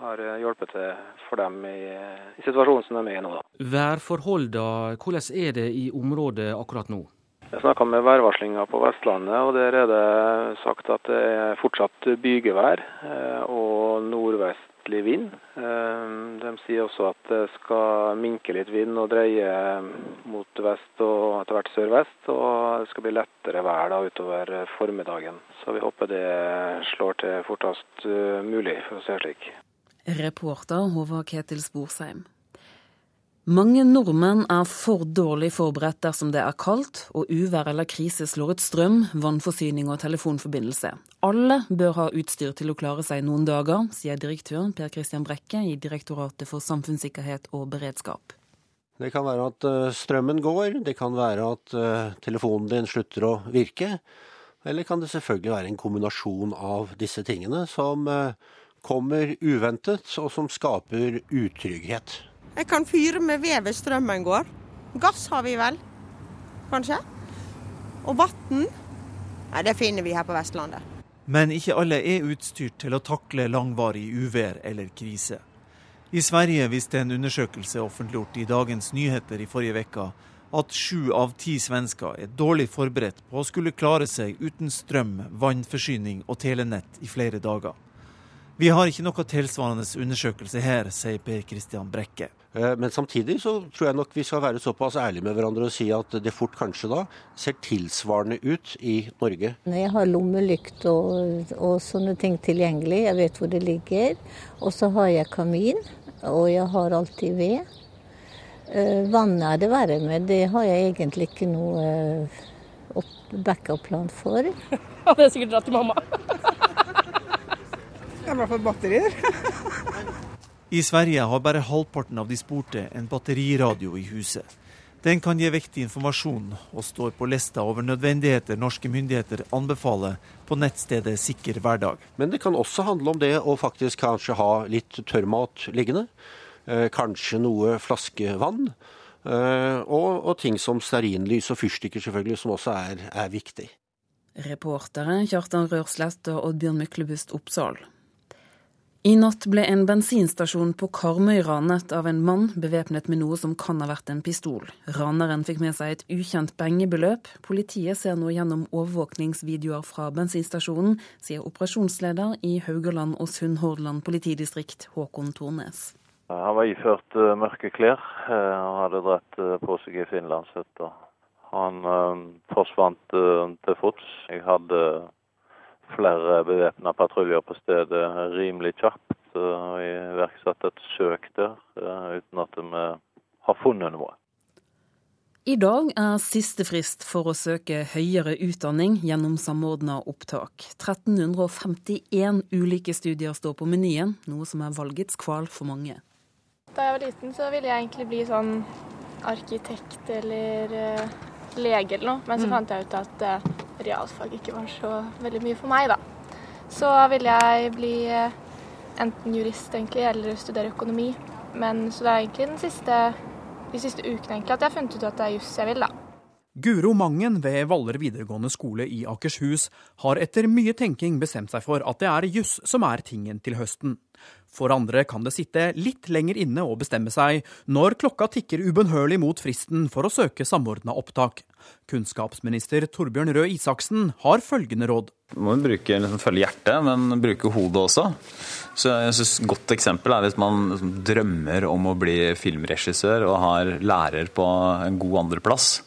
har hjulpet til for dem i, i situasjonen som de er i nå. Værforholdene, hvordan er det i området akkurat nå? Jeg snakka med værvarslinga på Vestlandet, og der er det sagt at det er fortsatt bygevær eh, og nordvestlig vind. Eh, de sier også at det skal minke litt vind og dreie mot vest og etter hvert sørvest. Og det skal bli lettere vær da utover formiddagen. Så vi håper det slår til fortest eh, mulig, for å si det slik. Reporter Håvard Ketil Sporsheim. Mange nordmenn er for dårlig forberedt dersom det er kaldt og uvær eller krise slår ut strøm, vannforsyning og telefonforbindelse. Alle bør ha utstyr til å klare seg noen dager, sier direktør Per Christian Brekke i Direktoratet for samfunnssikkerhet og beredskap. Det kan være at eh, strømmen går, det kan være at eh, telefonen din slutter å virke. Eller kan det selvfølgelig være en kombinasjon av disse tingene som eh, kommer uventet, og som skaper utrygghet. Jeg kan fyre med ved hvis strømmen går. Gass har vi vel, kanskje? Og vann? Nei, det finner vi her på Vestlandet. Men ikke alle er utstyrt til å takle langvarig uvær eller krise. I Sverige viste en undersøkelse offentliggjort i Dagens Nyheter i forrige uke at sju av ti svensker er dårlig forberedt på å skulle klare seg uten strøm, vannforsyning og telenett i flere dager. Vi har ikke noe tilsvarende undersøkelse her, sier Per Christian Brekke. Eh, men samtidig så tror jeg nok vi skal være såpass ærlige med hverandre og si at det fort kanskje da ser tilsvarende ut i Norge. Jeg har lommelykt og, og sånne ting tilgjengelig, jeg vet hvor det ligger. Og så har jeg kamin, og jeg har alltid ved. Eh, vannet er det verre med, det har jeg egentlig ikke noe eh, backup-plan for. Ja, det er sikkert dratt til mamma. Jeg har fall batterier. I Sverige har bare halvparten av de spurte en batteriradio i huset. Den kan gi viktig informasjon, og står på lista over nødvendigheter norske myndigheter anbefaler på nettstedet Sikker hverdag. Men det kan også handle om det å faktisk kanskje ha litt tørrmat liggende. Eh, kanskje noe flaskevann. Eh, og, og, ting som stearinlys og fyrstikker, selvfølgelig, som også er, er viktig. Reportere Kjartan Rørslett og Oddbjørn Myklebust Oppsal. I natt ble en bensinstasjon på Karmøy ranet av en mann bevæpnet med noe som kan ha vært en pistol. Raneren fikk med seg et ukjent pengebeløp. Politiet ser nå gjennom overvåkningsvideoer fra bensinstasjonen, sier operasjonsleder i Haugaland og Sunnhordland politidistrikt, Håkon Tornes. Han var iført uh, mørke klær uh, og hadde dratt uh, på seg ei finlandshette. Han forsvant til fots. Jeg hadde flere bevæpna patruljer på stedet rimelig kjapt. Og iverksatt et søk der eh, uten at vi har funnet noe. I dag er siste frist for å søke høyere utdanning gjennom samordna opptak. 1351 ulike studier står på menyen, noe som er valgets kval for mange. Da jeg var liten så ville jeg egentlig bli sånn arkitekt eller uh, lege eller noe, men så mm. fant jeg ut at uh, realfag ikke var så veldig mye for meg, da. Så vil jeg bli eh, enten jurist egentlig, eller studere økonomi. Men så det er egentlig den siste, de siste ukene egentlig at jeg har funnet ut at det er juss jeg vil, da. Guro Mangen ved Valler videregående skole i Akershus har etter mye tenking bestemt seg for at det er juss som er tingen til høsten. For andre kan det sitte litt lenger inne å bestemme seg når klokka tikker ubønnhørlig mot fristen for å søke samordna opptak. Kunnskapsminister Torbjørn Røe Isaksen har følgende råd. Du må bruke, liksom, følge hjertet, men bruke hodet også. Så jeg synes godt eksempel er hvis man liksom, drømmer om å bli filmregissør og har lærer på en god andreplass.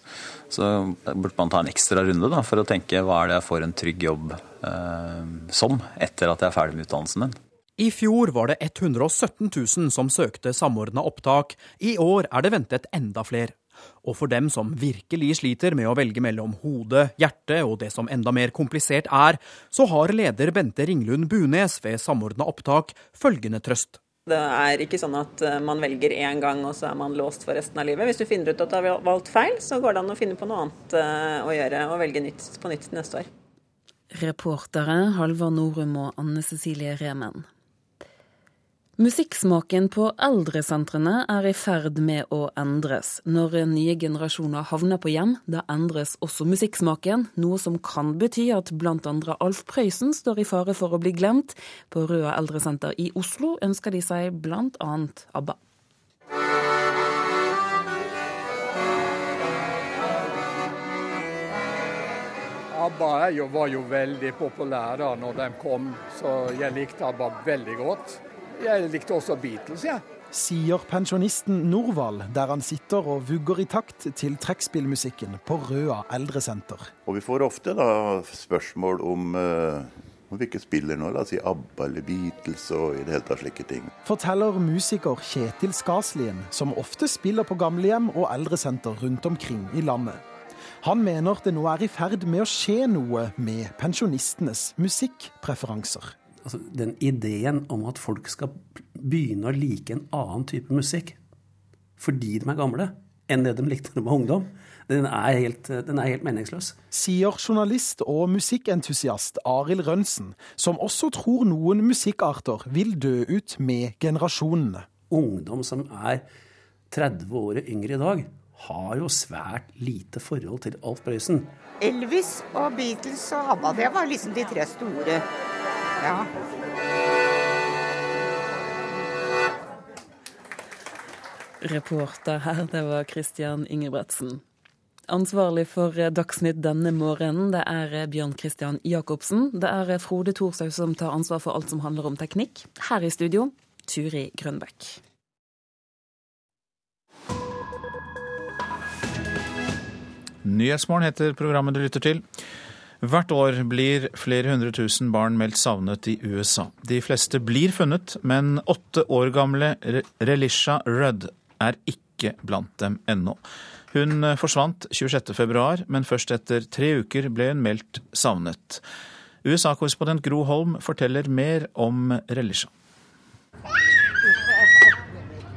Så burde man ta en ekstra runde da, for å tenke hva er det jeg får en trygg jobb eh, som etter at jeg er ferdig med utdannelsen min. I fjor var det 117 000 som søkte samordna opptak. I år er det ventet enda flere. Og for dem som virkelig sliter med å velge mellom hode, hjerte og det som enda mer komplisert er, så har leder Bente Ringlund Bunes ved Samordna opptak følgende trøst. Det er ikke sånn at eh, man velger én gang og så er man låst for resten av livet. Hvis du finner ut at du har valgt feil, så går det an å finne på noe annet eh, å gjøre og velge nytt på nytt neste år. Reportere Halvard Norum og Anne Cecilie Remen. Musikksmaken på eldresentrene er i ferd med å endres. Når nye generasjoner havner på hjem, da endres også musikksmaken, noe som kan bety at bl.a. Alf Prøysen står i fare for å bli glemt. På Røa eldresenter i Oslo ønsker de seg bl.a. ABBA. ABBA var jo veldig populære når de kom, så jeg likte ABBA veldig godt. Jeg likte også Beatles, jeg. Ja. Sier pensjonisten Norvald, der han sitter og vugger i takt til trekkspillmusikken på Røa eldresenter. Og vi får ofte da spørsmål om uh, om vi ikke spiller nå, la oss si ABBA eller Beatles og i det hele tatt slike ting. Forteller musiker Kjetil Skaslien, som ofte spiller på gamlehjem og eldresenter rundt omkring i landet. Han mener det nå er i ferd med å skje noe med pensjonistenes musikkpreferanser altså, den ideen om at folk skal begynne å like en annen type musikk fordi de er gamle, enn det de likte da de var ungdom, den er, helt, den er helt meningsløs. Sier journalist og musikkentusiast Arild Rønsen, som også tror noen musikkarter vil dø ut med generasjonene. Ungdom som er 30 år yngre i dag, har jo svært lite forhold til Alf Prøysen. Elvis og Beatles og ABBA, det var liksom de tre store. Ja. Reporter her, det var Christian Ingebretsen. Ansvarlig for Dagsnytt denne morgenen, det er Bjørn Christian Jacobsen. Det er Frode Thorshaug som tar ansvar for alt som handler om teknikk. Her i studio, Turi Grønbekk. Nyhetsmorgen heter programmet du lytter til. Hvert år blir flere hundre tusen barn meldt savnet i USA. De fleste blir funnet, men åtte år gamle Relisha Rudd er ikke blant dem ennå. Hun forsvant 26.2, men først etter tre uker ble hun meldt savnet. USA-korrespondent Gro Holm forteller mer om Relisha.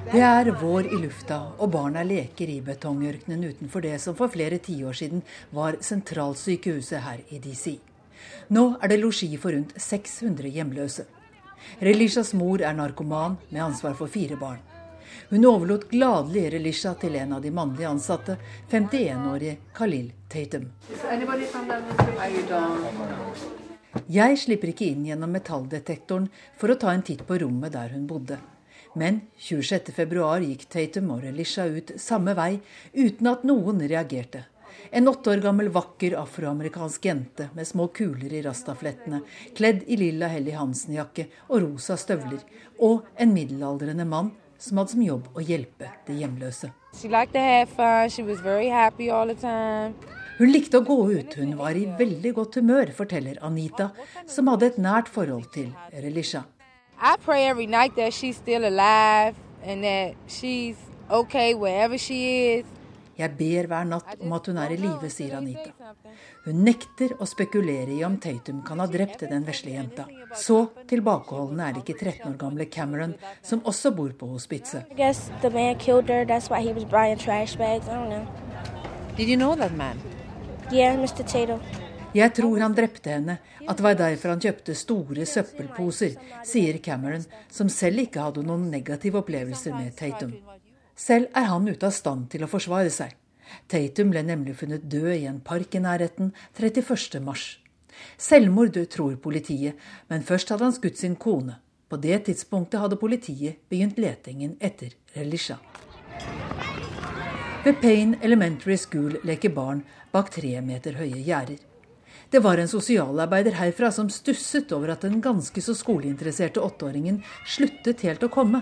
Det er vår i lufta, og barna leker i betongørkenen utenfor det som for flere tiår siden var sentralsykehuset her i DC. Nå er det losji for rundt 600 hjemløse. Relishas mor er narkoman med ansvar for fire barn. Hun overlot gladelig Relisha til en av de mannlige ansatte, 51-årige Khalil Tatum. Jeg slipper ikke inn gjennom metalldetektoren for å ta en titt på rommet der hun bodde. Men 26.2 gikk Tatum og Relisha ut samme vei uten at noen reagerte. En åtte år gammel vakker afroamerikansk jente med små kuler i rastaflettene, kledd i lilla Helly Hansen-jakke og rosa støvler, og en middelaldrende mann som hadde som jobb å hjelpe de hjemløse. Hun likte å gå ut, hun var i veldig godt humør, forteller Anita, som hadde et nært forhold til Relisha. I pray every night that she's still alive and that she's okay wherever she is. Jeg ber hver natt om at hun er i live, sier Anita. Hun nekter å spekulere i om Tatum kan ha drept den vesle jenta. Så tilbakeholdende er det ikke 13 år gamle Cameron, som også bor på hospitset. Did you know that man? Yeah, Mr. Tatum. Jeg tror han drepte henne, at det var derfor han kjøpte store søppelposer, sier Cameron, som selv ikke hadde noen negative opplevelser med Tatum. Selv er han ute av stand til å forsvare seg. Tatum ble nemlig funnet død i en park i nærheten 31.3. Selvmord, tror politiet, men først hadde han skutt sin kone. På det tidspunktet hadde politiet begynt letingen etter Relisha. Ved Payne Elementary School leker barn bak tre meter høye gjerder. Det var en sosialarbeider herfra som stusset over at den ganske så skoleinteresserte åtteåringen sluttet helt å komme.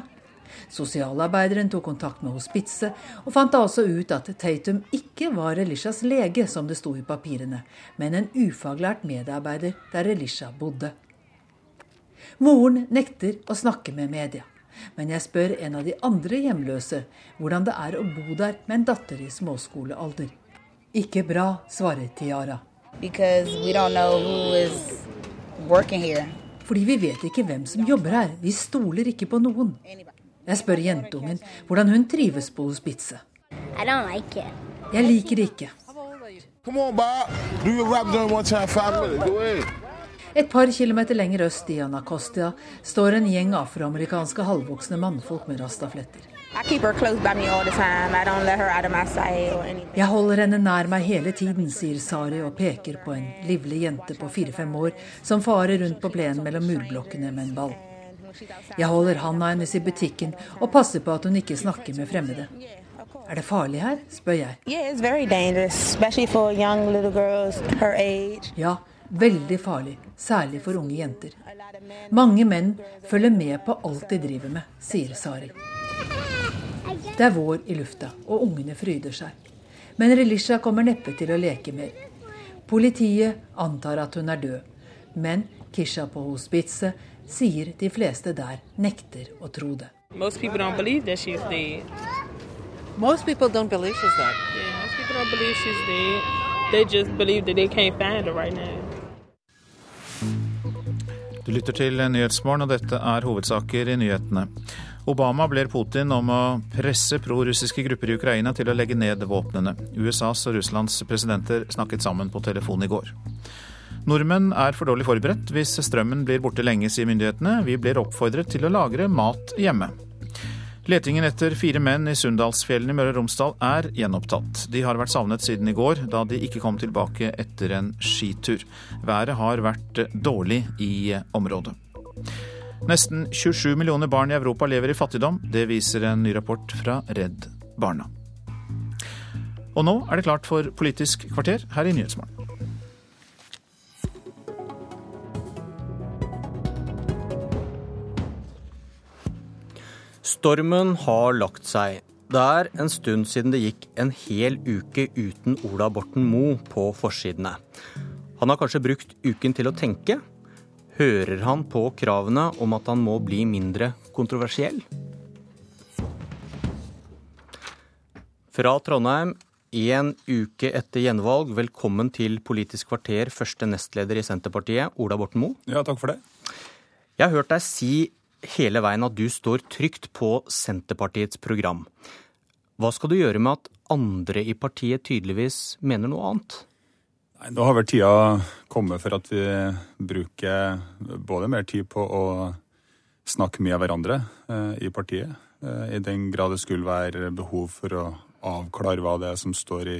Sosialarbeideren tok kontakt med hospitset, og fant da også ut at Tatum ikke var Elishas lege, som det sto i papirene, men en ufaglært medarbeider der Elisha bodde. Moren nekter å snakke med media. Men jeg spør en av de andre hjemløse hvordan det er å bo der med en datter i småskolealder. Ikke bra, svarer Tiara. Fordi vi vet ikke hvem som jobber her. Vi stoler ikke på noen. Jeg spør jentungen hvordan hun trives på hospitset. Jeg liker det ikke. Et par kilometer lenger øst i Anacostia står en gjeng afroamerikanske halvvoksne mannfolk med rastafletter. Jeg holder henne nær meg hele tiden, sier Sari og peker på en livlig jente på fire-fem år som farer rundt på plenen mellom murblokkene med en ball. Jeg holder handa hennes i butikken og passer på at hun ikke snakker med fremmede. Er det farlig her, spør jeg. Ja, veldig farlig, særlig for unge jenter. Mange menn følger med på alt de driver med, sier Sari. Det er vår i lufta, og ungene fryder seg. Men Relisha kommer neppe til å leke mer. Politiet antar at hun er død. Men Kisha på hospitset sier de fleste der nekter å tro det. Most people don't believe that she's dead. Most people don't believe she's dead. Yeah, most people don't believe she's dead. They just believe that they can't find her right now. Du lytter til Nyhetsmorgen, og dette er hovedsaker i nyhetene. Obama ber Putin om å presse prorussiske grupper i Ukraina til å legge ned våpnene. USAs og Russlands presidenter snakket sammen på telefon i går. Nordmenn er for dårlig forberedt hvis strømmen blir borte lenge, sier myndighetene. Vi blir oppfordret til å lagre mat hjemme. Letingen etter fire menn i Sunndalsfjellene i Møre og Romsdal er gjenopptatt. De har vært savnet siden i går, da de ikke kom tilbake etter en skitur. Været har vært dårlig i området. Nesten 27 millioner barn i Europa lever i fattigdom. Det viser en ny rapport fra Redd Barna. Og nå er det klart for Politisk kvarter her i Nyhetsmorgen. Stormen har lagt seg. Det er en stund siden det gikk en hel uke uten Ola Borten Moe på forsidene. Han har kanskje brukt uken til å tenke, Hører han på kravene om at han må bli mindre kontroversiell? Fra Trondheim, en uke etter gjenvalg, velkommen til Politisk kvarter, første nestleder i Senterpartiet, Ola Borten Moe. Ja, takk for det. Jeg har hørt deg si hele veien at du står trygt på Senterpartiets program. Hva skal du gjøre med at andre i partiet tydeligvis mener noe annet? Nei, Nå har vel tida kommet for at vi bruker både mer tid på å snakke med hverandre eh, i partiet, eh, i den grad det skulle være behov for å avklare hva det er som står i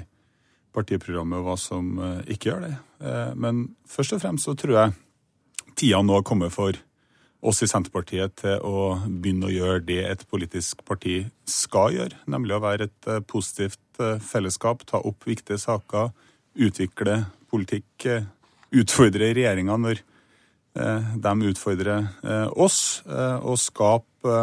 partiprogrammet, og hva som eh, ikke gjør det. Men først og fremst så tror jeg tida nå har kommet for oss i Senterpartiet til å begynne å gjøre det et politisk parti skal gjøre, nemlig å være et positivt fellesskap, ta opp viktige saker utvikle politikk, eh, utfordre regjeringa når eh, de utfordrer eh, oss, og skape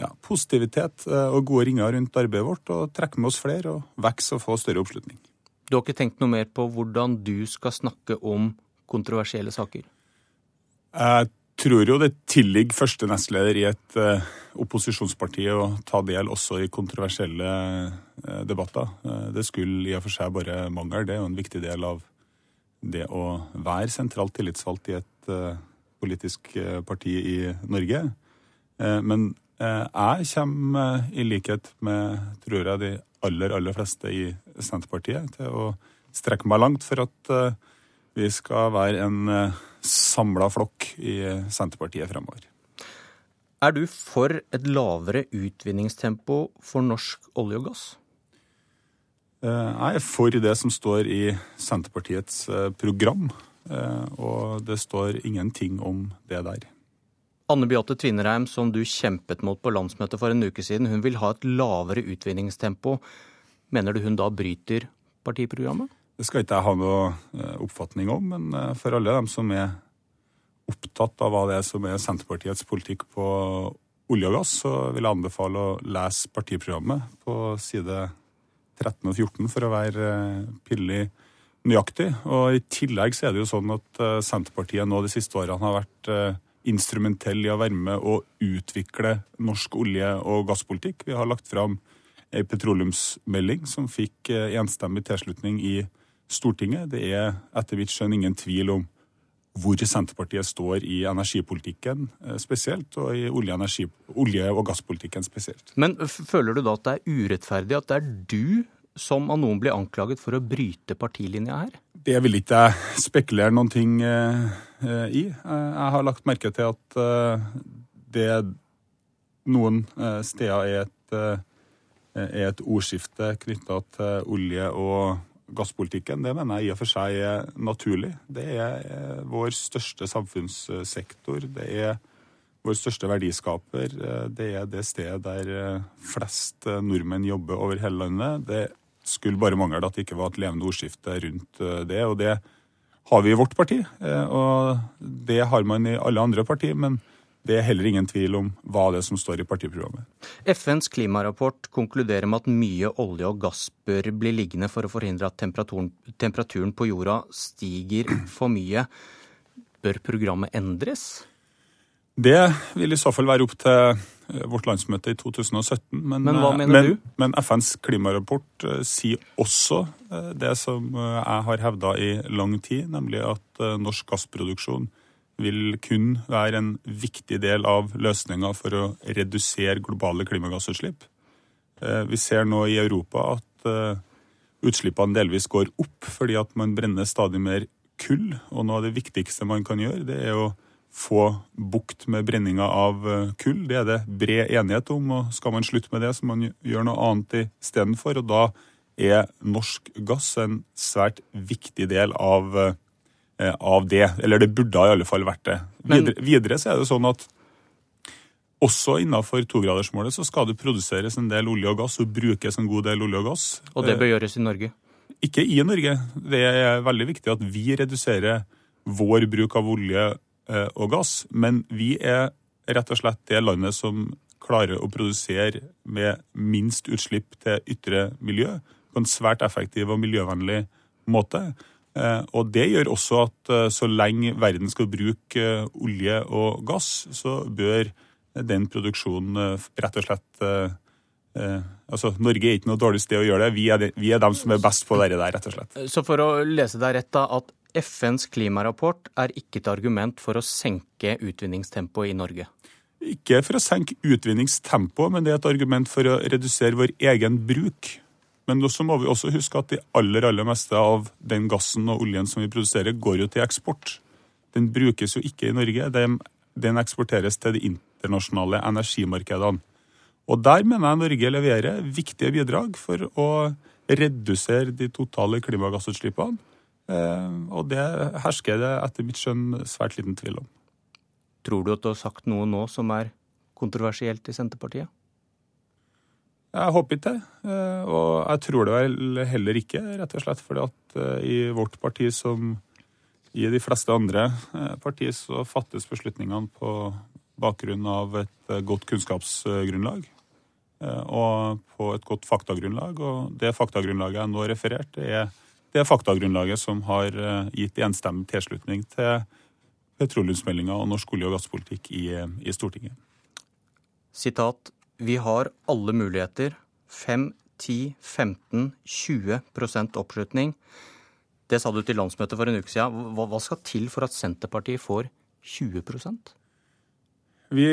ja, positivitet og gode ringer rundt arbeidet vårt, og trekke med oss flere og vokse og få større oppslutning. Du har ikke tenkt noe mer på hvordan du skal snakke om kontroversielle saker? Jeg tror jo det tilligger første nestleder i et uh, opposisjonsparti å ta del også i kontroversielle uh, debatter. Uh, det skulle i og for seg bare mangle. Det er jo en viktig del av det å være sentralt tillitsvalgt i et politisk parti i Norge. men jeg kommer, i likhet med tror jeg, de aller, aller fleste i Senterpartiet, til å strekke meg langt for at vi skal være en samla flokk i Senterpartiet fremover. Er du for et lavere utvinningstempo for norsk olje og gass? Eh, jeg er for det som står i Senterpartiets eh, program, eh, og det står ingenting om det der. Anne Beate Tvinnereim, som du kjempet mot på landsmøtet for en uke siden, hun vil ha et lavere utvinningstempo. Mener du hun da bryter partiprogrammet? Det skal ikke jeg ha noe eh, oppfatning om, men eh, for alle dem som er opptatt av hva det er som er Senterpartiets politikk på olje og gass, så vil jeg anbefale å lese partiprogrammet på side 13 og 14 for å være eh, pillig nøyaktig. Og I tillegg så er det jo sånn at Senterpartiet nå de siste årene har vært instrumentell i å være med og utvikle norsk olje- og gasspolitikk. Vi har lagt fram ei petroleumsmelding som fikk enstemmig tilslutning i Stortinget. Det er etter mitt skjønn ingen tvil om hvor Senterpartiet står i energipolitikken eh, spesielt, og i olje-, energi, olje og gasspolitikken spesielt. Men føler du da at det er urettferdig at det er du som av noen blir anklaget for å bryte partilinja her? Det vil ikke jeg spekulere noen ting eh, i. Jeg har lagt merke til at det noen steder er et, er et ordskifte knytta til olje- og gasspolitikken, det mener jeg i og for seg er naturlig. Det er eh, vår største samfunnssektor. Det er vår største verdiskaper. Eh, det er det stedet der eh, flest nordmenn jobber over hele landet. Det skulle bare mangle at det ikke var et levende ordskifte rundt det. Og det har vi i vårt parti, og det har man i alle andre partier. men det er heller ingen tvil om hva det er som står i partiprogrammet. FNs klimarapport konkluderer med at mye olje og gass bør bli liggende for å forhindre at temperaturen, temperaturen på jorda stiger for mye. Bør programmet endres? Det vil i så fall være opp til eh, vårt landsmøte i 2017. Men, men hva eh, mener men, du? Men FNs klimarapport uh, sier også det som jeg har hevda i lang tid, nemlig at norsk gassproduksjon vil kun være en viktig del av løsninga for å redusere globale klimagassutslipp. Eh, vi ser nå i Europa at eh, utslippene delvis går opp fordi at man brenner stadig mer kull. Og noe av det viktigste man kan gjøre, det er å få bukt med brenninga av eh, kull. Det er det bred enighet om, og skal man slutte med det, så man gjøre noe annet istedenfor. Og da er norsk gass en svært viktig del av av det. Eller det burde i alle fall vært det. Videre, Men, videre så er det sånn at også innenfor togradersmålet så skal det produseres en del olje og gass og brukes en god del olje og gass. Og det bør gjøres i Norge? Ikke i Norge. Det er veldig viktig at vi reduserer vår bruk av olje eh, og gass. Men vi er rett og slett det landet som klarer å produsere med minst utslipp til ytre miljø på en svært effektiv og miljøvennlig måte. Eh, og Det gjør også at eh, så lenge verden skal bruke eh, olje og gass, så bør den produksjonen rett og slett altså Norge er ikke noe dårlig sted å gjøre det. Vi er, de, vi er dem som er best på det der, rett og slett. Så for å lese deg rett, da, at FNs klimarapport er ikke et argument for å senke utvinningstempoet i Norge? Ikke for å senke utvinningstempoet, men det er et argument for å redusere vår egen bruk. Men så må vi også huske at de aller aller meste av den gassen og oljen som vi produserer, går jo til eksport. Den brukes jo ikke i Norge. Den eksporteres til de internasjonale energimarkedene. Og der mener jeg Norge leverer viktige bidrag for å redusere de totale klimagassutslippene. Eh, og det hersker det etter mitt skjønn svært liten tvil om. Tror du at du har sagt noe nå som er kontroversielt i Senterpartiet? Jeg håper ikke det. Eh, og jeg tror det vel heller ikke, rett og slett fordi at eh, i vårt parti som i de fleste andre eh, partier så fattes beslutningene på bakgrunn av et godt kunnskapsgrunnlag og på et godt faktagrunnlag. Og det faktagrunnlaget jeg nå refererte, er det faktagrunnlaget som har gitt enstemmig tilslutning til petroleumsmeldinga og norsk olje- og gasspolitikk i, i Stortinget. Sitat vi har alle muligheter. 5, 10, 15, 20% oppslutning. Det sa du til landsmøtet for en uke siden. Hva skal til for at Senterpartiet får 20% Vi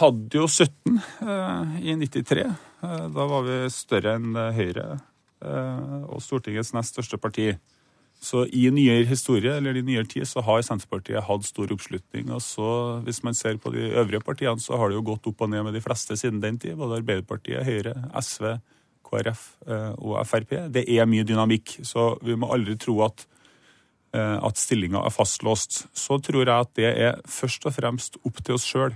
hadde jo 17 eh, i 93. Eh, da var vi større enn Høyre eh, og Stortingets nest største parti. Så i nyere historie, eller i nyere tid, så har Senterpartiet hatt stor oppslutning. Og så, hvis man ser på de øvrige partiene, så har det jo gått opp og ned med de fleste siden den tid. Både Arbeiderpartiet, Høyre, SV, KrF eh, og Frp. Det er mye dynamikk, så vi må aldri tro at, eh, at stillinga er fastlåst. Så tror jeg at det er først og fremst opp til oss sjøl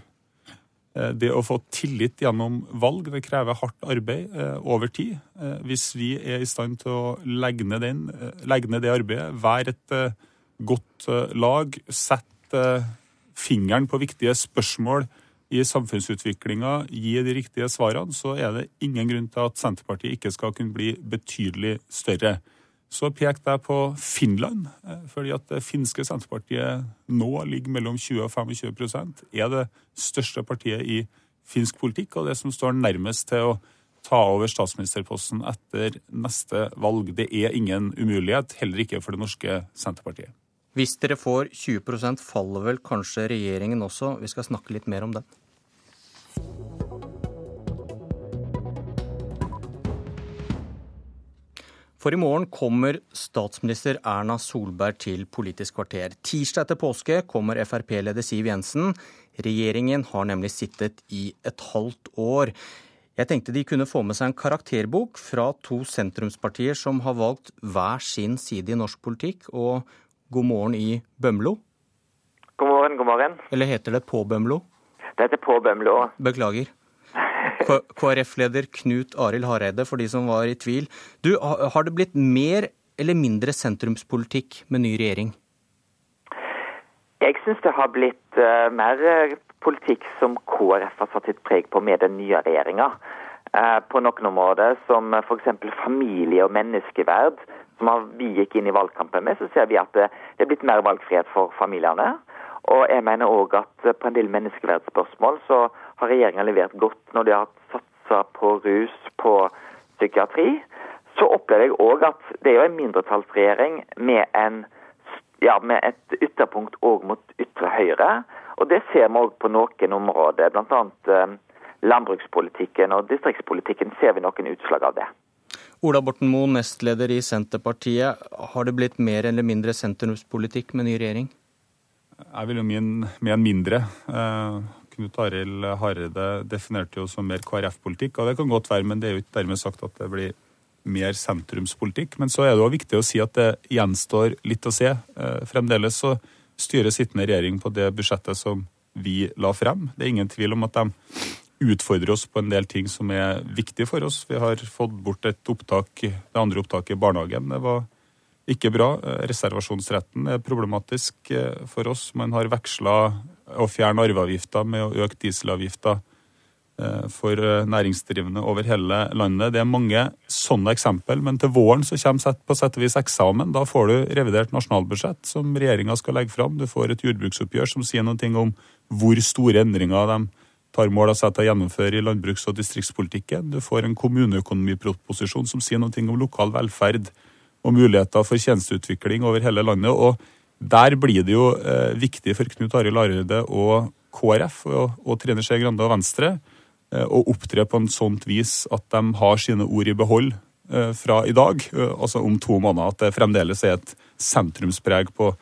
det å få tillit gjennom valg det krever hardt arbeid eh, over tid. Eh, hvis vi er i stand til å legge ned, den, legge ned det arbeidet, være et godt lag, sette fingeren på viktige spørsmål i samfunnsutviklinga, gi de riktige svarene, så er det ingen grunn til at Senterpartiet ikke skal kunne bli betydelig større. Så pekte jeg på Finland, eh, fordi at det finske Senterpartiet nå ligger mellom 20 og 25% er det største partiet i finsk politikk, og det som står nærmest til å ta over statsministerposten etter neste valg. Det er ingen umulighet, heller ikke for det norske Senterpartiet. Hvis dere får 20% faller vel kanskje regjeringen også. Vi skal snakke litt mer om den. For i morgen kommer statsminister Erna Solberg til Politisk kvarter. Tirsdag etter påske kommer Frp-leder Siv Jensen. Regjeringen har nemlig sittet i et halvt år. Jeg tenkte de kunne få med seg en karakterbok fra to sentrumspartier som har valgt hver sin side i norsk politikk. Og god morgen i Bømlo. God morgen, god morgen. Eller heter det På Bømlo? Det heter På Bømlo. Beklager. KrF-leder Knut Arild Hareide, for de som var i tvil. Du, Har det blitt mer eller mindre sentrumspolitikk med ny regjering? Jeg syns det har blitt uh, mer eh, politikk som KrF har satt sitt preg på med den nye regjeringa. Uh, på noen områder, som f.eks. familie og menneskeverd, som vi gikk inn i valgkampen med, så ser vi at det, det er blitt mer valgfrihet for familiene. Og jeg mener òg at på en del menneskeverdsspørsmål så har regjeringa levert godt når de har satsa på rus, på psykiatri. Så opplever jeg òg at det er jo en mindretallsregjering med, en, ja, med et ytterpunkt òg mot ytre høyre. Og det ser vi òg på noen områder, bl.a. Eh, landbrukspolitikken og distriktspolitikken ser vi noen utslag av det. Ola Borten Moe, nestleder i Senterpartiet. Har det blitt mer eller mindre sentrumspolitikk med ny regjering? Jeg vil jo mene mindre. Knut Arild Hareide definerte jo som mer KrF-politikk, og det kan godt være, men det er jo ikke dermed sagt at det blir mer sentrumspolitikk. Men så er det òg viktig å si at det gjenstår litt å se. Eh, fremdeles så styrer sittende regjering på det budsjettet som vi la frem. Det er ingen tvil om at de utfordrer oss på en del ting som er viktige for oss. Vi har fått bort et opptak, det andre opptaket i barnehagen. Det var ikke bra. Eh, reservasjonsretten er problematisk eh, for oss. Man har veksla å fjerne arveavgifta med å øke dieselavgifta eh, for næringsdrivende over hele landet. Det er mange sånne eksempel, men til våren så kommer på sett og vis eksamen. Da får du revidert nasjonalbudsjett som regjeringa skal legge fram. Du får et jordbruksoppgjør som sier noe om hvor store endringer de tar mål av seg til å gjennomføre i landbruks- og distriktspolitikken. Du får en kommuneøkonomiproposisjon som sier noe om lokal velferd og muligheter for tjenesteutvikling over hele landet. og Der blir det jo eh, viktig for Knut Arild Hareide og KrF og, og Trine Skei Grande og Venstre eh, å opptre på en sånt vis at de har sine ord i behold eh, fra i dag, eh, altså om to måneder. At det fremdeles er et sentrumspreg på,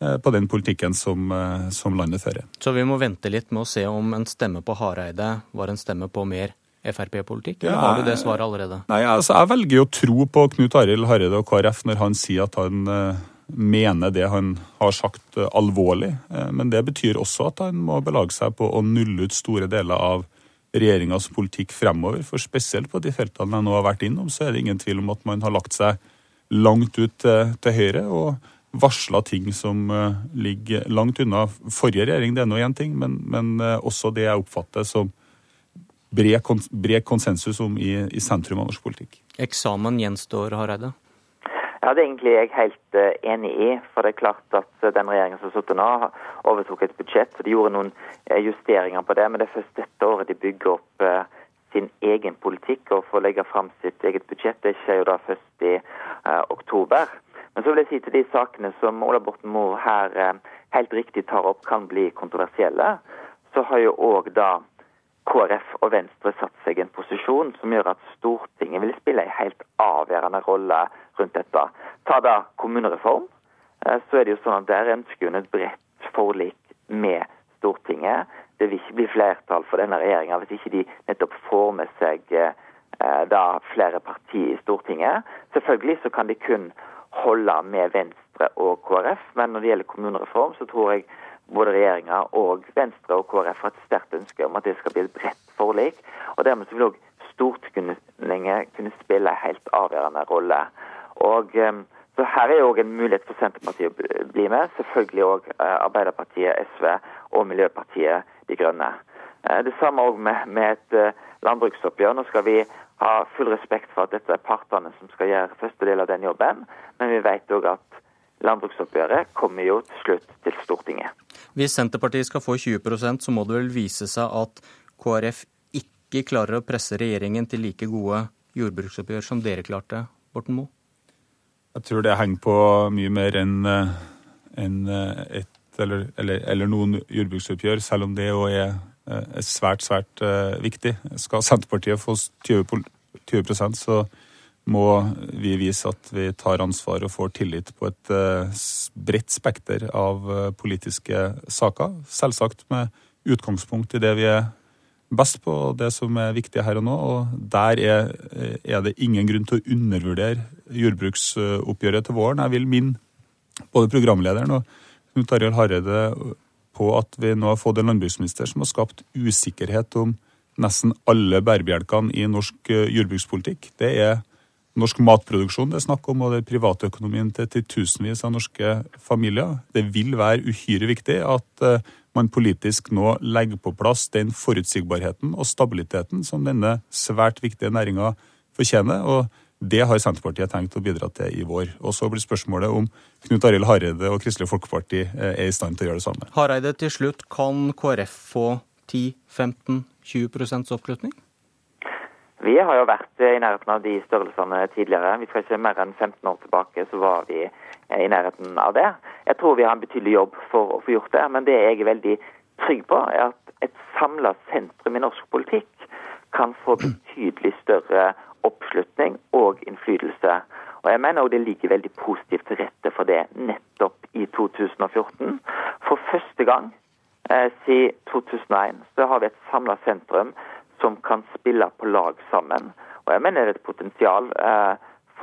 eh, på den politikken som, eh, som landet fører. Så vi må vente litt med å se om en stemme på Hareide var en stemme på mer Frp-politikk, eller har du det svaret allerede? Nei, altså Jeg velger jo å tro på Knut Arild Hareide og KrF når han sier at han mener det han har sagt uh, alvorlig. Uh, men det betyr også at han må belage seg på å nulle ut store deler av regjeringas politikk fremover. For spesielt på de feltene jeg nå har vært innom, så er det ingen tvil om at man har lagt seg langt ut til høyre. og varsla ting som ligger langt unna forrige regjering. Det er nå én ting, men, men også det jeg oppfatter som bred, bred konsensus om i, i, sentrum av norsk politikk. Eksamen gjenstår, Hareide? Ja, Det er egentlig jeg helt uh, enig i. For det er klart at uh, den regjeringen som sitter nå, overtok et budsjett. så De gjorde noen uh, justeringer på det, men det er først dette året de bygger opp sin egen politikk og får legge fram sitt eget budsjett. Det skjer jo da først i oktober. Men så vil jeg si til de sakene som Ola Borten Moe her helt riktig tar opp kan bli kontroversielle, så har jo òg da KrF og Venstre satt seg i en posisjon som gjør at Stortinget vil spille en helt avgjørende rolle rundt dette. Ta da kommunereform. Eh, så er det jo sånn at Der ønsker hun et bredt forlik med Stortinget. Det vil ikke bli flertall for denne regjeringa hvis ikke de nettopp får med seg eh, da flere partier i Stortinget. Selvfølgelig så kan de kun holde med Venstre og KrF, men når det gjelder kommunereform, så tror jeg både regjeringa og Venstre og KrF har et sterkt ønske om at det skal bli et bredt forlik. og Dermed så vil òg Stortinget kunne spille en helt avgjørende rolle. Og ehm, så Her er òg en mulighet for Senterpartiet å bli med. Selvfølgelig òg eh, Arbeiderpartiet, SV og Miljøpartiet De Grønne. Eh, det samme òg med, med, et eh, landbruksoppgjør. Nå skal vi ha full respekt for at dette er partene som skal gjøre første del av den jobben, men vi vet òg at landbruksoppgjøret kommer jo til slutt til Stortinget. Hvis Senterpartiet skal få 20% så må det vel vise seg at KrF ikke klarer å presse regjeringen til like gode jordbruksoppgjør som dere klarte, Borten Moe? Jeg tror det henger på mye mer enn en et eller, eller, eller, noen jordbruksoppgjør, selv om det òg er, er, svært, svært viktig. Skal Senterpartiet få 20, 20 så må vi vise at vi tar ansvar og får tillit på et bredt spekter av politiske saker. Selvsagt med utgangspunkt i det vi er best på, det som er viktig her og nå. Og der er, er det ingen grunn til å undervurdere jordbruksoppgjøret til våren. Jeg vil minne både programlederen og Knut Arild Hareide på at vi nå har fått en landbruksminister som har skapt usikkerhet om nesten alle bærebjelkene i norsk eh, jordbrukspolitikk. Det er norsk matproduksjon det er snakk om, og det er privatøkonomien til titusenvis av norske familier. Det vil være uhyre viktig at eh, man politisk nå legger på plass den forutsigbarheten og stabiliteten som denne svært viktige næringa fortjener. og det har Senterpartiet tenkt å bidra til i vår. Og Så blir spørsmålet om Knut Arild Hareide og Kristelig Folkeparti eh, er i stand til å gjøre det samme. Hareide, til slutt, kan KrF få 10-15-20% oppslutning? Vi har jo vært i nærheten av de størrelsene tidligere. Vi skal ikke mer enn 15 år tilbake, så var vi i nærheten av det. Jeg tror vi har en betydelig jobb for å få gjort det. Men det jeg er veldig trygg på, er at et samla sentrum i norsk politikk kan få betydelig større oppslutning og innflytelse. Og jeg mener det ligger veldig positivt til rette for det nettopp i 2014. For første gang eh, siden 2001 så har vi et samla sentrum som kan spille på lag sammen. Og jeg mener det er et potensial eh,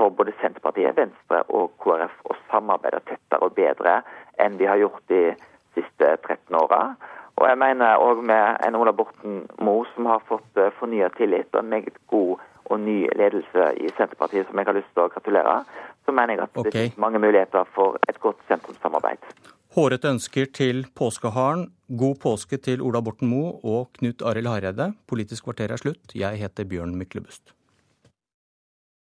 for både Senterpartiet, Venstre og KrF å samarbeide tettere og bedre enn vi har gjort de siste 13 åra. Og jeg mener òg med en Ola Borten Moe som har fått eh, fornya tillit og en meget god og ny ledelse i Senterpartiet som jeg har lyst til å gratulere, så mener jeg at okay. det er mange muligheter for et godt sentrumssamarbeid. Hårete ønsker til påskeharen. God påske til Ola Borten Moe og Knut Arild Hareide. Politisk kvarter er slutt. Jeg heter Bjørn Myklebust.